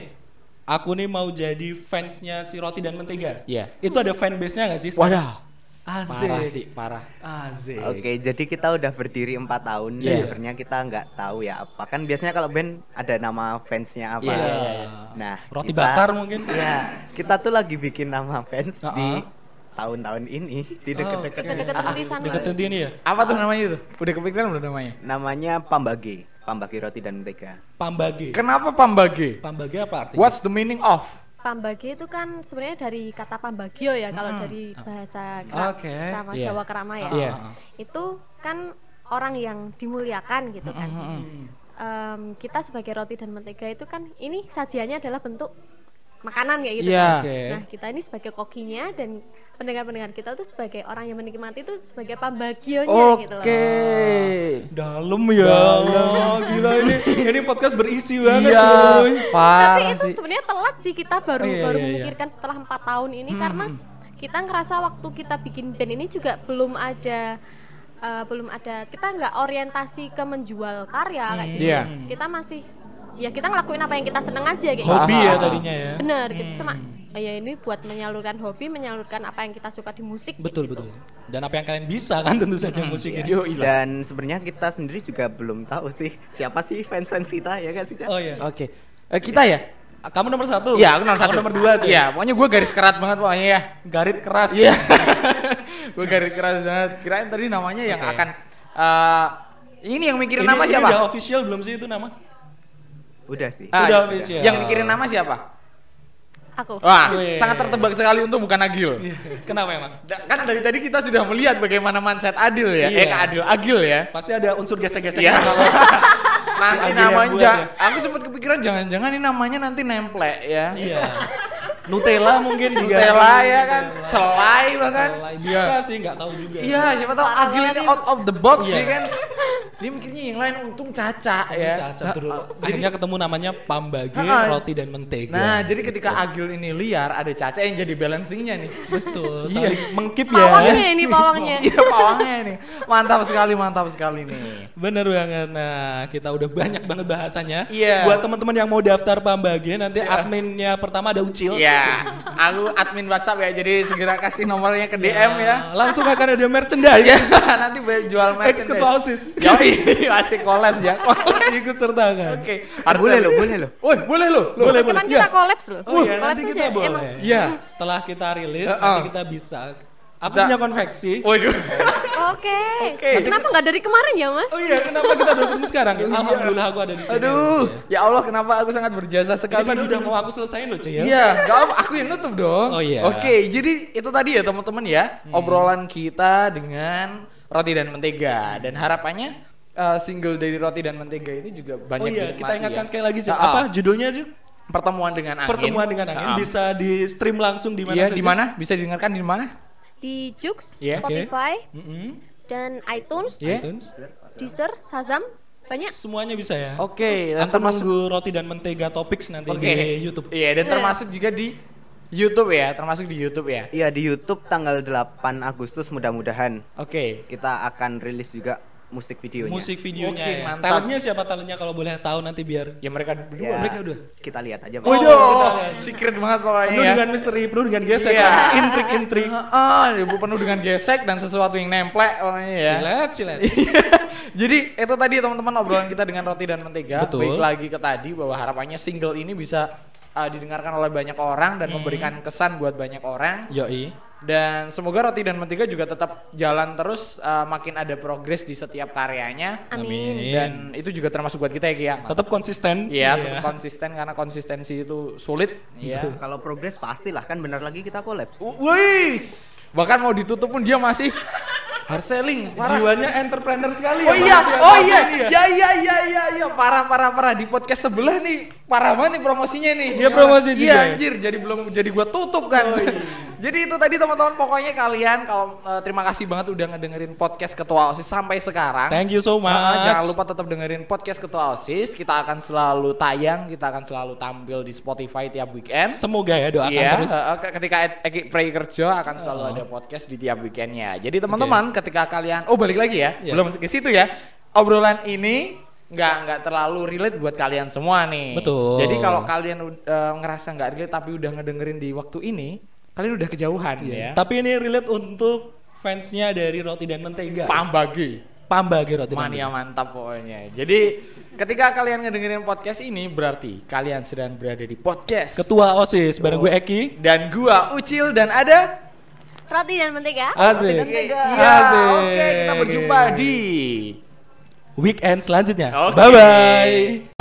aku nih mau jadi fansnya si roti dan mentega. Iya. Itu ada fanbase-nya nggak sih? Wadah. Asik. Parah sih, parah. Asik. Oke, jadi kita udah berdiri empat tahun. Iya. Sebenarnya kita nggak tahu ya apa. Kan biasanya kalau band ada nama fansnya apa. Iya, iya, iya. Nah, Roti kita- bakar mungkin. Iya, kita tuh lagi bikin nama fans Uh-uh. di tahun-tahun ini di deket-deket tulisan Deket lo. ini ya. Apa tuh namanya itu? Udah kepikiran belum namanya? namanya Pambage, Pambage roti dan mentega. Pambage. Kenapa pambage? Pambage apa artinya? What's the meaning of? Pambagi itu kan sebenarnya dari kata pambagio ya kalau dari bahasa kera- Oke. sama Iya. Jawa Kerama ya. Iya. Itu kan orang yang dimuliakan gitu kan. Hmm. Em, kita sebagai roti dan mentega itu kan ini sajiannya adalah bentuk makanan kayak gitu Iya. kan. Oke. Nah, kita ini sebagai kokinya dan pendengar-pendengar kita tuh sebagai orang yang menikmati itu sebagai pambagionya Oke. gitu loh. Dalam ya. Allah, gila ini. Ini podcast berisi banget, Iya, cuy. Tapi itu sebenarnya telat sih kita baru Oh, iya, baru iya, iya. memikirkan setelah empat tahun ini karena kita ngerasa waktu kita bikin band ini juga belum ada eh, belum ada kita nggak orientasi ke menjual karya kayak gitu. Iya. Kita masih ya kita ngelakuin apa yang kita seneng aja kayak Hobi gitu. ya tadinya ya. Bener, gitu. cuma eh, ya ini buat menyalurkan hobi, menyalurkan apa yang kita suka di musik. Betul, gitu. betul. Dan apa yang kalian bisa kan tentu saja musik ini. Yo, ilah. Dan sebenarnya kita sendiri juga belum tahu sih siapa sih fans-fans kita ya kan sih? Oh iya. Oke. Eh, kita ya? Kamu nomor satu. Iya, aku nomor satu. Kamu nomor dua cuy. Iya, pokoknya gue garis kerat banget pokoknya ya. Garit keras. Iya. gue garis keras banget. Kirain tadi namanya yang Oke. akan eh, ini yang mikirin Ini, nama ini siapa? udah official belum sih itu nama? Udah sih. Ah, Udah yang- official. Yang mikirin nama siapa? Aku. Wah, Wih. sangat tertebak sekali untuk bukan Agil. Kenapa emang? Da- Kan dari tadi kita sudah melihat bagaimana mindset Adil ya. Iya. Eh, Adil, Agil ya. Pasti ada unsur gesek-gesek Iya. kalau Nanti namanya, ya. aku sempat kepikiran jangan-jangan ini namanya nanti nemplek ya. Iya. Nutella mungkin. Nutella ya kan, Nutella. selai bahkan. Selai. Bisa sih nggak tahu juga. Iya, siapa tahu Agil ini out of the box Iya. sih kan. Dia mikirnya yang lain untung caca Ini ya. Nah, uh, Akhirnya ketemu namanya Pambage, roti dan mentega. Nah, jadi ketika Agil ini liar, ada caca yang jadi balancingnya nih. betul. Iya. Saling mengkip ya. Pawangnya ini pawangnya. Iya, pawangnya nih. Mantap sekali, mantap sekali nih. Bener banget. Nah, kita udah banyak banget bahasanya. Iya. Buat teman-teman yang mau daftar Pambage, nanti adminnya pertama ada Ucil. Iya, aku admin WhatsApp ya, jadi segera kasih nomornya ke DM ya. Langsung akan ada merchandise. Ya, nanti jual Ex ketua OSIS. Yoi, masih collab ya. Collab. Ikut serta kan. Oke. Eh, boleh loh, boleh loh. Woi, boleh lo. Boleh, boleh. Kan kita kolaps loh. Oh iya, Kolaps nanti kita emang. boleh. Iya. Setelah kita rilis, nanti kita bisa. Aku Kita- punya konveksi. Waduh. Oke. Oke. Kenapa nggak dari kemarin ya, Mas? Oh iya, kenapa kita baru ketemu sekarang? Alhamdulillah aku ada di sini. Aduh, ya Allah kenapa aku sangat berjasa Ini sekali. kan udah mau aku selesaiin loh, Cuy ya. Iya, gak apa, aku yang nutup dong. Oh, iya. Oke, jadi itu tadi ya teman-teman ya, obrolan kita dengan roti dan mentega dan harapannya eh, single dari roti dan mentega ini juga banyak Oh iya, kita ingatkan ya. sekali lagi, Cil. Apa judulnya, Cil? Pertemuan dengan angin. Pertemuan dengan angin bisa di stream langsung di mana Iya, saja? di mana? Bisa didengarkan di mana? Di Jux, Iya, oke. Spotify, Mm-mm. dan iTunes, Iya. iTunes. Deezer, Shazam, banyak. Semuanya bisa ya. Oke, dan Aku termasuk nunggu roti dan mentega topics nanti Oke. di YouTube. Iya, dan termasuk juga di YouTube ya, termasuk di YouTube ya. Iya di YouTube tanggal 8 Agustus mudah-mudahan Oke. kita akan rilis juga musik videonya. Musik videonya Oke, ya. mantap. Talentnya siapa talentnya kalau boleh tahu nanti biar Ya mereka Ya, berdua. mereka udah. Kita lihat aja. Pak. Oh, Waduh, kita lihat. secret banget pokoknya penuh ya. dengan misteri, penuh dengan gesek, Iya. intrik-intrik. Ah, ibu penuh dengan gesek dan sesuatu yang nemplek pokoknya ya. Silet, silet. Jadi itu tadi teman-teman obrolan kita dengan roti dan mentega. Betul. Baik lagi ke tadi bahwa harapannya single ini bisa uh, didengarkan oleh banyak orang dan memberikan kesan buat banyak orang. Yoi. Dan semoga roti dan mentega juga tetap jalan terus uh, makin ada progres di setiap karyanya. Amin. Dan itu juga termasuk buat kita ya Ki ya. Tetap konsisten. Iya, tetap konsisten karena konsistensi itu sulit. Iya. Kalau progres pastilah kan benar lagi kita kolaps. Wis, bahkan mau ditutup pun dia masih hard selling. Parah. Jiwanya entrepreneur sekali Oh ya. iya, oh iya, ya. ya iya iya iya iya parah parah parah di podcast sebelah nih parah banget nih promosinya nih. Dia promosi juga Iya ya? Oh, anjir, jadi belum jadi gua tutup kan. jadi itu tadi teman-teman pokoknya kalian kalau eh, terima kasih banget udah ngedengerin podcast Ketua OSIS sampai sekarang. Thank you so much. Ah, jangan lupa tetap dengerin podcast Ketua OSIS. Kita akan selalu tayang, kita akan selalu tampil di Spotify tiap weekend. Semoga ya doakan Iya, terus. Oh. eh, ke- ketika Eki Pray kerja akan selalu ada podcast di tiap weekendnya. Jadi teman-teman, ketika kalian, oh balik lagi ya, Iya. belum ke situ ya. Obrolan ini nggak nggak terlalu relate buat kalian semua nih. Betul. Jadi kalau kalian eh, ngerasa nggak relate tapi udah ngedengerin di waktu ini, kalian udah kejauhan ya. Tapi ini relate untuk fansnya dari roti dan mentega. Pambagi. Pambage roti dan Mania mentega. mantap pokoknya. Jadi ketika kalian ngedengerin podcast ini berarti kalian sedang berada di podcast. Ketua OSIS bareng gue Eki. dan gua Ucil dan ada Roti dan mentega. Asik. Iya, Asik. oke kita berjumpa di weekend selanjutnya. Oke. Bye bye.